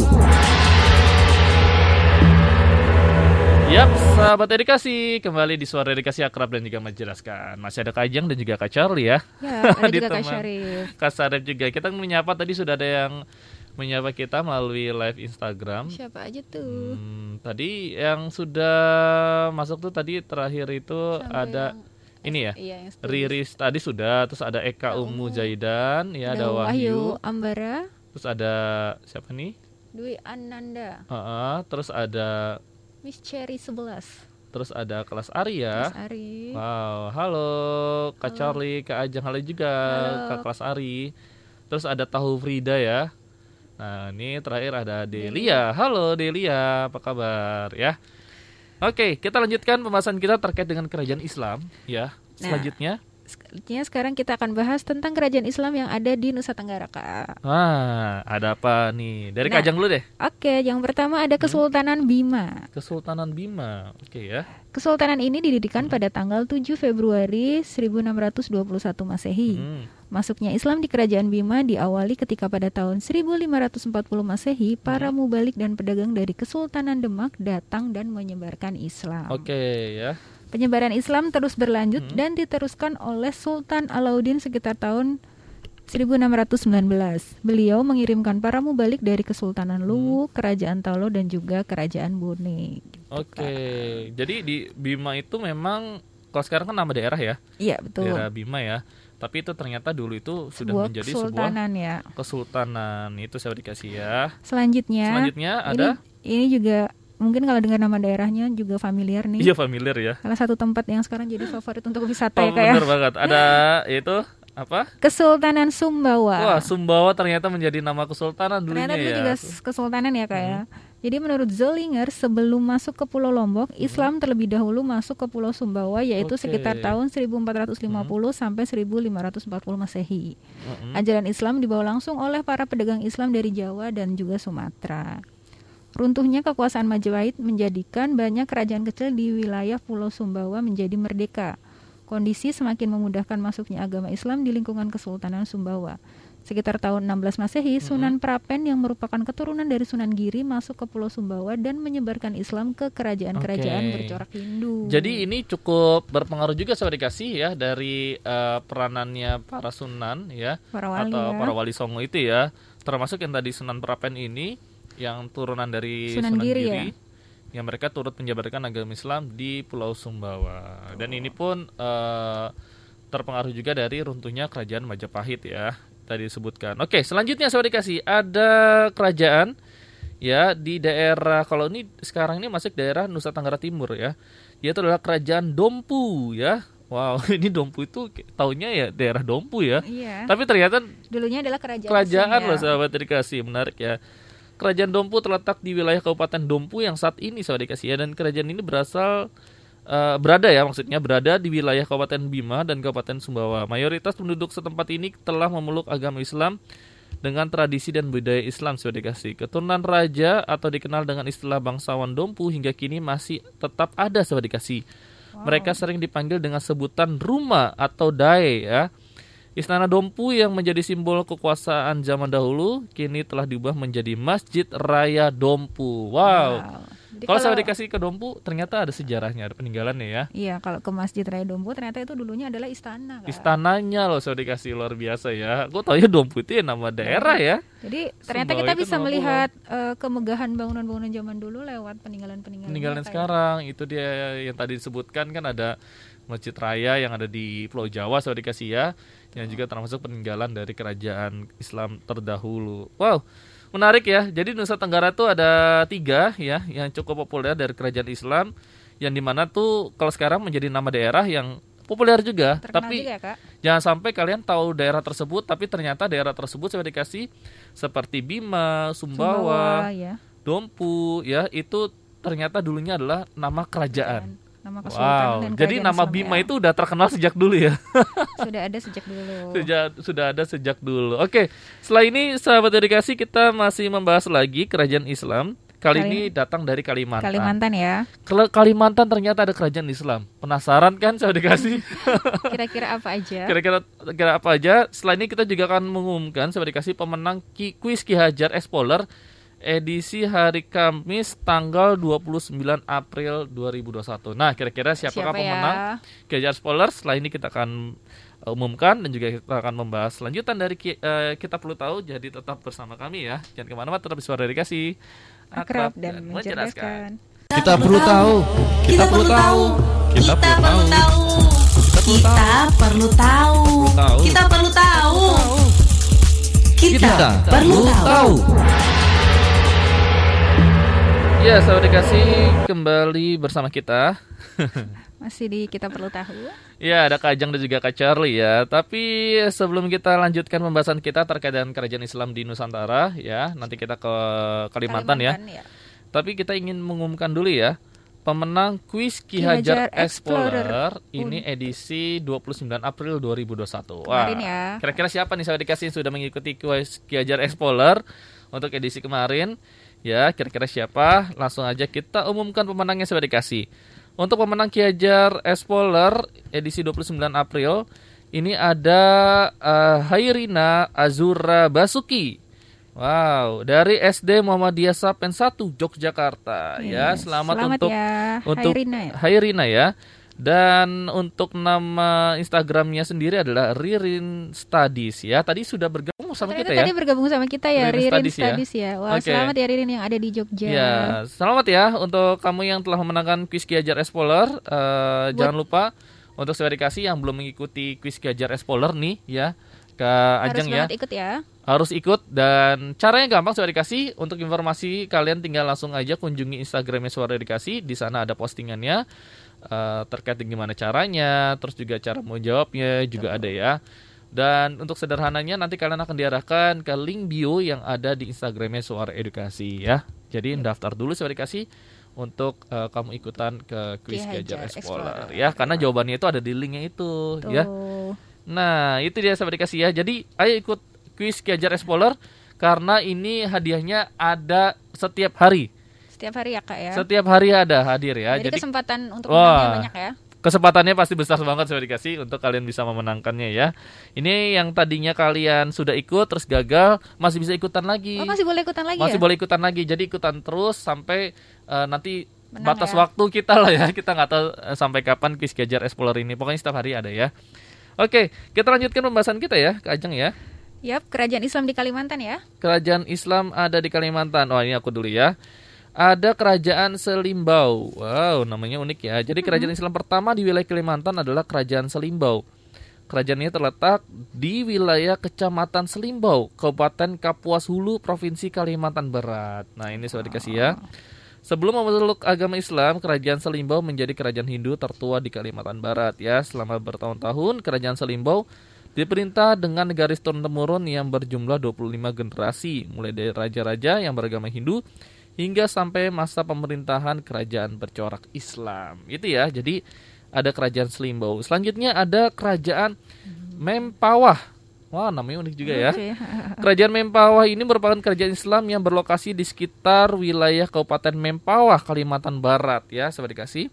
Yap, sahabat edukasi, kembali di suara edukasi akrab dan juga menjelaskan. Masih ada Kak Ajeng dan juga Kak Charlie ya. Ya, ada juga Kak Syarif. Kak Sarif juga. Kita menyapa tadi sudah ada yang menyapa kita melalui live Instagram. Siapa aja tuh? Hmm, tadi yang sudah masuk tuh tadi terakhir itu Sampai ada yang- ini ya. Iya, yang. Riris tadi sudah, terus ada Eka Umu Zaidan, ya ada, Wahyu, Ambara, terus ada siapa nih? Dwi Ananda, Heeh, terus ada Miss Cherry 11, terus ada kelas Arya. Mas Ari. Wow, halo Kak Charlie, Kak Ajeng, halo juga Halo. Kak kelas Ari. Terus ada Tahu Frida ya. Nah, ini terakhir ada Delia. Halo Delia, apa kabar ya? Oke, kita lanjutkan pembahasan kita terkait dengan kerajaan Islam ya. Nah. Selanjutnya, Selanjutnya sekarang kita akan bahas tentang kerajaan Islam yang ada di Nusa Tenggara, Kak. Wah, ada apa nih? Dari Nah. Kak Ajeng dulu deh. Oke, yang pertama ada Kesultanan Bima. Kesultanan Bima. Oke ya. Kesultanan ini didirikan pada tanggal 7 Februari 1621 Masehi. Hmm. Masuknya Islam di kerajaan Bima diawali ketika pada tahun 1540 Masehi para mubalik dan pedagang dari Kesultanan Demak datang dan menyebarkan Islam. Oke ya. Penyebaran Islam terus berlanjut dan diteruskan oleh Sultan Alauddin sekitar tahun 1619. Beliau mengirimkan para mubalik dari Kesultanan Luwu, Kerajaan Taulo dan juga Kerajaan Bone. Oke. Jadi di Bima itu memang kalau sekarang kan nama daerah ya. Iya, betul. daerah Bima ya. Tapi itu ternyata dulu itu sudah Sebuah menjadi kesultanan ya. sebuah kesultanan. Itu saya dikasih ya. Selanjutnya, Selanjutnya ini, ada ini juga mungkin kalau dengar nama daerahnya juga familiar nih. iya familiar ya. Salah satu tempat yang sekarang jadi favorit untuk wisata Oh, ya kayak bener banget. Ada itu apa? Kesultanan Sumbawa. Wah, Sumbawa ternyata menjadi nama kesultanan dulunya Ternyata dulu ya. juga s- kesultanan ya kak ya. Jadi menurut Zollinger sebelum masuk ke Pulau Lombok, Islam terlebih dahulu masuk ke Pulau Sumbawa yaitu Oke. sekitar tahun 1450 sampai 1540 Masehi. Mm-mm. Ajaran Islam dibawa langsung oleh para pedagang Islam dari Jawa dan juga Sumatera. Runtuhnya kekuasaan Majapahit menjadikan banyak kerajaan kecil di wilayah Pulau Sumbawa menjadi merdeka. Kondisi semakin memudahkan masuknya agama Islam di lingkungan Kesultanan Sumbawa. Sekitar tahun 16 Masehi, Sunan Prapen yang merupakan keturunan dari Sunan Giri masuk ke Pulau Sumbawa dan menyebarkan Islam ke kerajaan-kerajaan Oke. bercorak Hindu. Jadi ini cukup berpengaruh juga sahabat dikasih ya dari eh, peranannya para sunan ya Para wali atau ya. para wali songo itu ya, termasuk yang tadi Sunan Prapen ini yang turunan dari Sunan Sunan, Giri Giri, ya? yang mereka turut menjabarkan agama Islam di Pulau Sumbawa. Dan ini pun eh, terpengaruh juga dari runtuhnya kerajaan Majapahit ya tadi disebutkan. Oke, selanjutnya sahabat dikasih ada kerajaan ya di daerah kalau ini sekarang ini masih daerah Nusa Tenggara Timur ya. Yaitu adalah kerajaan Dompu ya. Wow, ini Dompu itu taunya ya daerah Dompu ya. Iya. Tapi ternyata Dulunya adalah kerajaan. kerajaan loh sahabat dikasih menarik ya. Kerajaan Dompu terletak di wilayah Kabupaten Dompu yang saat ini sahabat dikasih ya dan kerajaan ini berasal eh, berada ya maksudnya berada di wilayah Kabupaten Bima dan Kabupaten Sumbawa. Mayoritas penduduk setempat ini telah memeluk agama Islam dengan tradisi dan budaya Islam sudah dikasih. Keturunan raja atau dikenal dengan istilah bangsawan Dompu hingga kini masih tetap ada sudah dikasih. Mereka sering dipanggil dengan sebutan rumah atau dae ya. Istana Dompu yang menjadi simbol kekuasaan zaman dahulu kini telah diubah menjadi Masjid Raya Dompu. Wow. Jadi Kalau saya dikasih ke Dompu ternyata ada sejarahnya, ada peninggalannya ya. Iya, kalau ke Masjid Raya Dompu ternyata itu dulunya adalah istana. Kak. Istananya loh saya dikasih luar biasa ya. Gue tau ya Dompu itu ya nama daerah ya. Jadi ternyata kita bisa melihat eh, kemegahan bangunan-bangunan zaman dulu lewat peninggalan-peninggalan. Peninggalan ya. sekarang itu dia yang tadi disebutkan kan ada Masjid Raya yang ada di Pulau Jawa saya dikasih ya. Yang juga termasuk peninggalan dari kerajaan Islam terdahulu. Wow. Menarik ya. Jadi Nusa Tenggara tuh ada tiga ya yang cukup populer dari kerajaan Islam yang di mana tuh kalau sekarang menjadi nama daerah yang populer juga. Terkenal tapi juga ya, Kak. jangan sampai kalian tahu daerah tersebut tapi ternyata daerah tersebut saya dikasih seperti Bima, Sumbawa, ya. Dompu ya itu ternyata dulunya adalah nama kerajaan. Nama kesultanan Wow. dan Jadi nama Islam, Bima ya. itu udah terkenal sejak dulu ya. sudah ada sejak dulu. Sejak sudah ada sejak dulu. Oke, setelah ini sahabat dedikasi kita masih membahas lagi kerajaan Islam. Kali Kali- ini datang dari Kalimantan. Kalimantan ya. Kalau Kalimantan ternyata ada kerajaan Islam. Penasaran kan sahabat dedikasi? Kira-kira apa aja? Kira-kira kira apa aja? Setelah ini kita juga akan mengumumkan sahabat dedikasi pemenang kuis Ki Hajar Explorer edisi hari Kamis tanggal 29 April 2021. Nah, kira-kira siapakah Siapa ya? pemenang Ki Hajar Explorer? Setelah ini kita akan uh, umumkan dan juga kita akan membahas lanjutan dari ki- eh, kita perlu tahu. Jadi tetap bersama kami ya. Jangan ke mana-mana, tetap di suara dedikasi. Akrab dan mencerdaskan. Kita perlu tahu. Kita perlu tahu. Kita perlu tahu. Kita perlu tahu. tahu. Kita perlu tahu. Kita perlu tahu. Ya, sahabat dikasih kembali bersama kita. Masih di kita perlu tahu. Ya, ada Kak Ajang dan juga Kak Charlie ya. Tapi sebelum kita lanjutkan pembahasan kita terkait dengan kerajaan Islam di Nusantara ya, nanti kita ke Kalimantan, ya. Tapi kita ingin mengumumkan dulu ya. Pemenang kuis Ki Hajar Explorer Explorer. ini edisi 29 April 2021. Kemarin ya. Kira-kira siapa nih sahabat dikasih sudah mengikuti kuis Ki Hajar Explorer untuk edisi kemarin? Ya, kira-kira siapa? Langsung aja kita umumkan pemenangnya sahabat dikasih. Untuk pemenang Ki Hajar Explorer edisi 29 April ini ada eh, Hairina Azura Basuki. Wow, dari SD Muhammadiyah Sapen 1 Yogyakarta ya. Yes, Selamat, selamat untuk ya, untuk Hairina ya. Hairina ya. Dan untuk nama Instagramnya sendiri adalah Ririn Studies ya. Tadi sudah bergabung sama Ternyata kita ya. tadi bergabung sama kita ya Ririn Ririn Studies ya. Studies ya. Wah, Oke. selamat ya Ririn yang ada di Jogja. Ya, selamat ya untuk kamu yang telah memenangkan kuis Ki Hajar Explorer. Eh, jangan lupa untuk dikasih yang belum mengikuti kuis Ki Hajar Explorer nih ya. Ke Harus Ajeng ya. ikut ya. harus ikut dan caranya gampang suara dikasih untuk informasi kalian tinggal langsung aja kunjungi Instagramnya suara dikasih di sana ada postingannya eh, terkait dengan gimana caranya terus juga cara mau jawabnya juga ada ya dan untuk sederhananya nanti kalian akan diarahkan ke link bio yang ada di Instagramnya suara edukasi ya jadi daftar dulu suara dikasih untuk eh, kamu ikutan ke kuis Gajar Explorer Explorer. ya karena jawabannya itu ada di linknya itu Tuh. ya Nah, itu dia sahabat dikasih ya. Jadi, ayo ikut kuis Ki Hajar Explorer karena ini hadiahnya ada setiap hari. Setiap hari ya kak ya. Setiap hari ada hadir ya. Jadi, Jadi kesempatan untuk Wah. menangnya banyak ya. kesempatannya pasti besar banget saya dikasih untuk kalian bisa memenangkannya ya. Ini yang tadinya kalian sudah ikut terus gagal masih bisa ikutan lagi. Oh masih boleh ikutan lagi Masih ya? boleh ikutan lagi. Jadi ikutan terus sampai eh, nanti Menang batas ya. waktu kita lah ya. Kita nggak tahu eh, sampai kapan Quiz Gajar Explorer ini. Pokoknya setiap hari ada ya. Oke, kita lanjutkan pembahasan kita ya, Kak Ajeng ya. Yap, kerajaan Islam di Kalimantan ya. Kerajaan Islam ada di Kalimantan. Oh, ini aku dulu ya. Ada kerajaan Selimbau. Wow, namanya unik ya. Jadi kerajaan Islam pertama di wilayah Kalimantan adalah kerajaan Selimbau. Kerajaan ini terletak di wilayah Kecamatan Selimbau, Kabupaten Kapuas Hulu, Provinsi Kalimantan Barat. Nah, ini sudah dikasih ya. Sebelum memeluk agama Islam, kerajaan Selimbau menjadi kerajaan Hindu tertua di Kalimantan Barat ya. Selama bertahun-tahun, kerajaan Selimbau diperintah dengan garis turun-temurun yang berjumlah 25 generasi, mulai dari raja-raja yang beragama Hindu hingga sampai masa pemerintahan kerajaan bercorak Islam. Itu ya. Jadi ada kerajaan Selimbau. Selanjutnya ada kerajaan Mempawah. Wah, namanya unik juga ya. Kerajaan Mempawah ini merupakan kerajaan Islam yang berlokasi di sekitar wilayah Kabupaten Mempawah, Kalimantan Barat ya, sobat dikasih.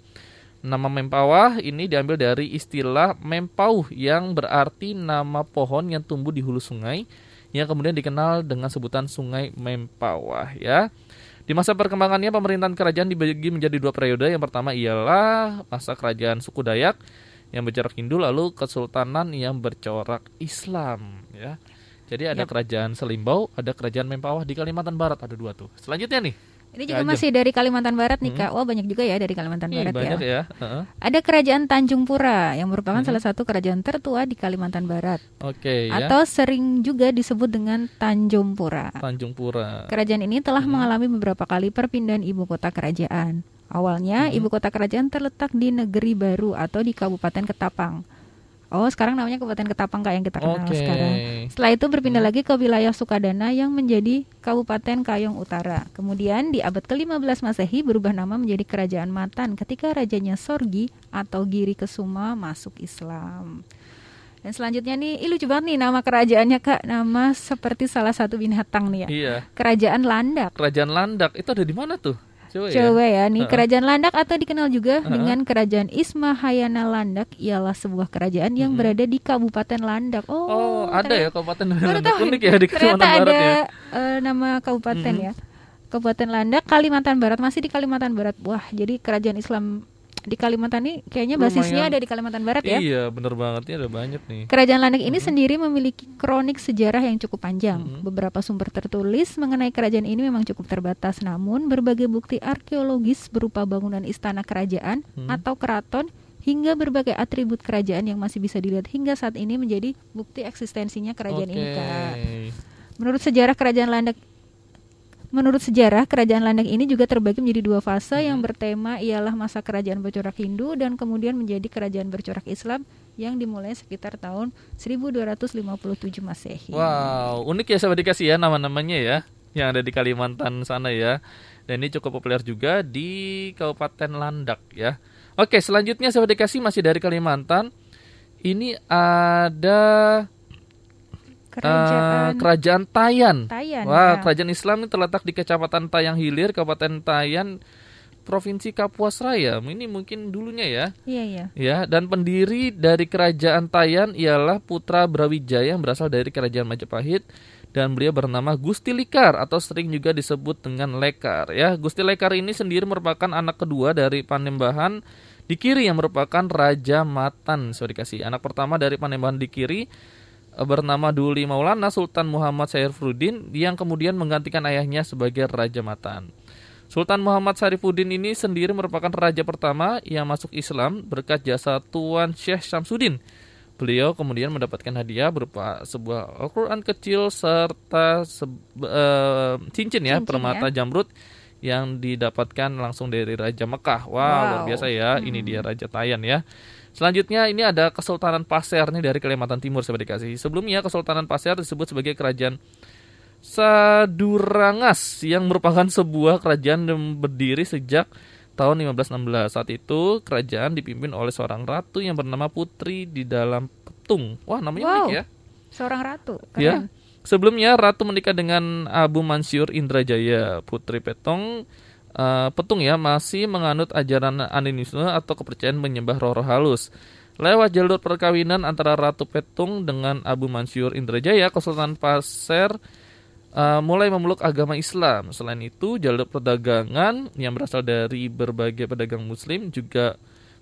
Nama Mempawah ini diambil dari istilah Mempauh yang berarti nama pohon yang tumbuh di hulu sungai yang kemudian dikenal dengan sebutan Sungai Mempawah ya. Di masa perkembangannya pemerintahan kerajaan dibagi menjadi dua periode. Yang pertama ialah masa kerajaan suku Dayak yang bercorak Hindu lalu kesultanan yang bercorak Islam ya. Jadi ada Yap. kerajaan Selimbau, ada kerajaan Mempawah di Kalimantan Barat ada dua tuh. Selanjutnya nih, Ini juga masih dari Kalimantan Barat nih kak. Wah banyak juga ya dari Kalimantan Ih, Barat banyak ya. ya. Heeh. Ada kerajaan Tanjung Pura yang merupakan Mhm. salah satu kerajaan tertua di Kalimantan Barat. Oke ya. Atau sering juga disebut dengan Tanjung Pura. Tanjung Pura. Kerajaan ini telah mengalami beberapa kali perpindahan ibu kota kerajaan. Awalnya ibu kota kerajaan terletak di Negeri Baru atau di Kabupaten Ketapang. Oh, sekarang namanya Kabupaten Ketapang kak yang kita kenal Oke. sekarang. Setelah itu berpindah lagi ke wilayah Sukadana yang menjadi Kabupaten Kayong Utara. Kemudian di abad ke-15 Masehi berubah nama menjadi Kerajaan Matan ketika rajanya Sorgi atau Giri Kesuma masuk Islam. Dan selanjutnya nih, ih lucu banget nih nama kerajaannya kak, nama seperti salah satu binatang nih ya. Iya. Kerajaan Landak. Kerajaan Landak itu ada di mana tuh? Coba, ya. Coba ya, nih Heeh. kerajaan Landak atau dikenal juga Heeh. dengan kerajaan Ismahayana Landak ialah sebuah kerajaan yang berada di Kabupaten Landak. Oh, Oh, ada ternyata- ya Kabupaten Landak unik nih. ya di Kalimantan ada Barat ya. eh, nama kabupaten Mhm. ya. Kabupaten Landak, Kalimantan Barat masih di Kalimantan Barat. Wah, jadi kerajaan Islam di Kalimantan ini kayaknya basisnya Lumayan. ada di Kalimantan Barat ya. Iya, bener banget ini ada banyak nih. Kerajaan Landak ini sendiri memiliki kronik sejarah yang cukup panjang. Mhm. Beberapa sumber tertulis mengenai kerajaan ini memang cukup terbatas, namun berbagai bukti arkeologis berupa bangunan istana kerajaan Hmm. atau keraton hingga berbagai atribut kerajaan yang masih bisa dilihat hingga saat ini menjadi bukti eksistensinya kerajaan ini, Oke. Kak. Menurut sejarah kerajaan Landak Menurut sejarah, kerajaan Landak ini juga terbagi menjadi dua fase yang Mhm. bertema ialah masa kerajaan bercorak Hindu dan kemudian menjadi kerajaan bercorak Islam yang dimulai sekitar tahun 1257 Masehi. Wow, unik ya sahabat dikasih ya nama-namanya ya yang ada di Kalimantan sana ya. Dan ini cukup populer juga di Kabupaten Landak ya. Oke, selanjutnya sahabat dikasih masih dari Kalimantan. Ini ada Kerajaan eh, Kerajaan Tayan. Tayan. Wah, ya. kerajaan Islam ini terletak di Kecamatan Tayang Hilir, Kabupaten Tayan, Provinsi Kapuas Raya. Ini mungkin dulunya ya. Iya, iya. Ya, dan pendiri dari kerajaan Tayan ialah putra Brawijaya yang berasal dari kerajaan Majapahit dan beliau bernama Gusti Likar atau sering juga disebut dengan Lekar ya. Gusti Lekar ini sendiri merupakan anak kedua dari Panembahan di kiri yang merupakan Raja Matan. Sorry dikasih anak pertama dari Panembahan di kiri eh, bernama Duli Maulana Sultan Muhammad Saifuddin yang kemudian menggantikan ayahnya sebagai Raja Matan. Sultan Muhammad Sarifuddin ini sendiri merupakan raja pertama yang masuk Islam berkat jasa Tuan Syekh Syamsuddin. Beliau kemudian mendapatkan hadiah berupa sebuah Al-Quran kecil serta se- eh, cincin ya Cincin permata ya. jamrut yang didapatkan langsung dari Raja Mekah. Wah Wow. luar biasa ya, ini dia Raja Tayan ya. Selanjutnya ini ada Kesultanan Pasir nih dari Kalimantan Timur sahabat dikasih. Sebelumnya Kesultanan Pasir disebut sebagai kerajaan Sadurangas yang merupakan sebuah kerajaan yang berdiri sejak tahun 1516. Saat itu kerajaan dipimpin oleh seorang ratu yang bernama Putri di dalam Petung. Wah, namanya Wow. unik ya. Seorang ratu. Ya. Keren. Sebelumnya ratu menikah dengan Abu Mansur Indrajaya, Putri Petong uh, petung ya masih menganut ajaran animisme atau kepercayaan menyembah roh-roh halus. Lewat jalur perkawinan antara Ratu Petung dengan Abu Mansur Indrajaya, Kesultanan Pasir uh, mulai memeluk agama Islam. Selain itu, jalur perdagangan yang berasal dari berbagai pedagang Muslim juga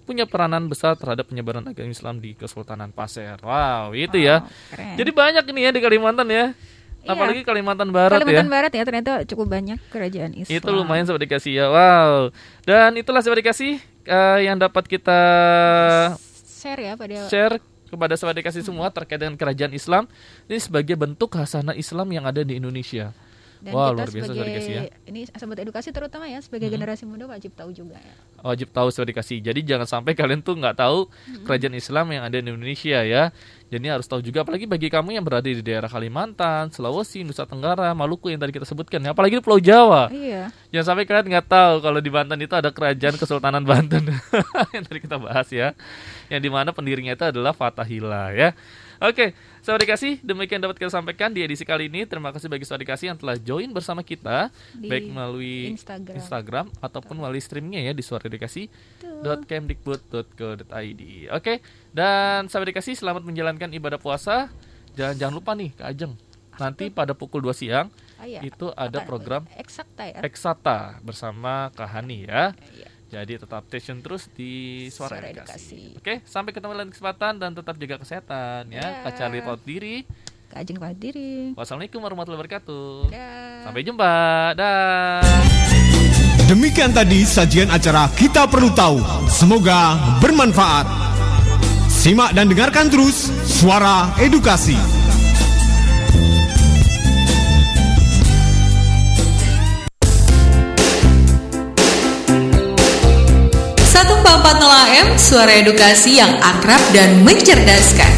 punya peranan besar terhadap penyebaran agama Islam di Kesultanan Pasir. Wow, itu ya. keren. Jadi banyak ini ya di Kalimantan ya. Iya. Apalagi Kalimantan Barat Kalimantan ya. Barat ya ternyata cukup banyak kerajaan Islam. Itu lumayan sobat dikasih ya. Wow. Dan itulah sobat dikasih eh, yang dapat kita share ya pada share kepada sobat dikasih semua terkait dengan kerajaan Islam ini sebagai bentuk hasanah Islam yang ada di Indonesia. Dan Wah, kita luar biasa sebagai dikasih ya. ini sahabat edukasi terutama ya sebagai generasi muda wajib tahu juga ya. Wajib tahu sobat dikasih. Jadi jangan sampai kalian tuh nggak tahu kerajaan Islam yang ada di Indonesia ya. Jadi harus tahu juga apalagi bagi kamu yang berada di daerah Kalimantan, Sulawesi, Nusa Tenggara, Maluku yang tadi kita sebutkan ya. Apalagi di Pulau Jawa. Iya. Jangan sampai kalian nggak tahu kalau di Banten itu ada kerajaan Kesultanan Banten yang tadi kita bahas ya, yang di mana pendirinya itu adalah Fatahillah ya. Oke, sahabat dikasih, demikian dapat kita sampaikan di edisi kali ini. Terima kasih bagi sahabat dikasih yang telah join bersama kita, Di baik melalui Instagram. Instagram ataupun melalui streamingnya ya di suaradikasih.kemdikbud.co.id. Oke, dan sahabat dikasih selamat menjalankan ibadah puasa. Jangan jangan lupa nih, Kak Ajeng. Nanti pada pukul 2 siang Ah, iya. itu ada Apa- program eksakta ya. Eksata bersama Kak Hani ya. Iya. Jadi tetap station terus di Suara, Suara Edukasi. Edukasi. Oke, sampai ketemu lain kesempatan dan tetap jaga kesehatan ya. Ya. Kak Charlie Paut diri. Kajeng diri. Wassalamualaikum warahmatullahi wabarakatuh. Sampai jumpa. Dah. Demikian tadi sajian acara Kita Perlu Tahu. Semoga bermanfaat. Simak dan dengarkan terus Suara Edukasi. AM Suara Edukasi yang akrab dan mencerdaskan.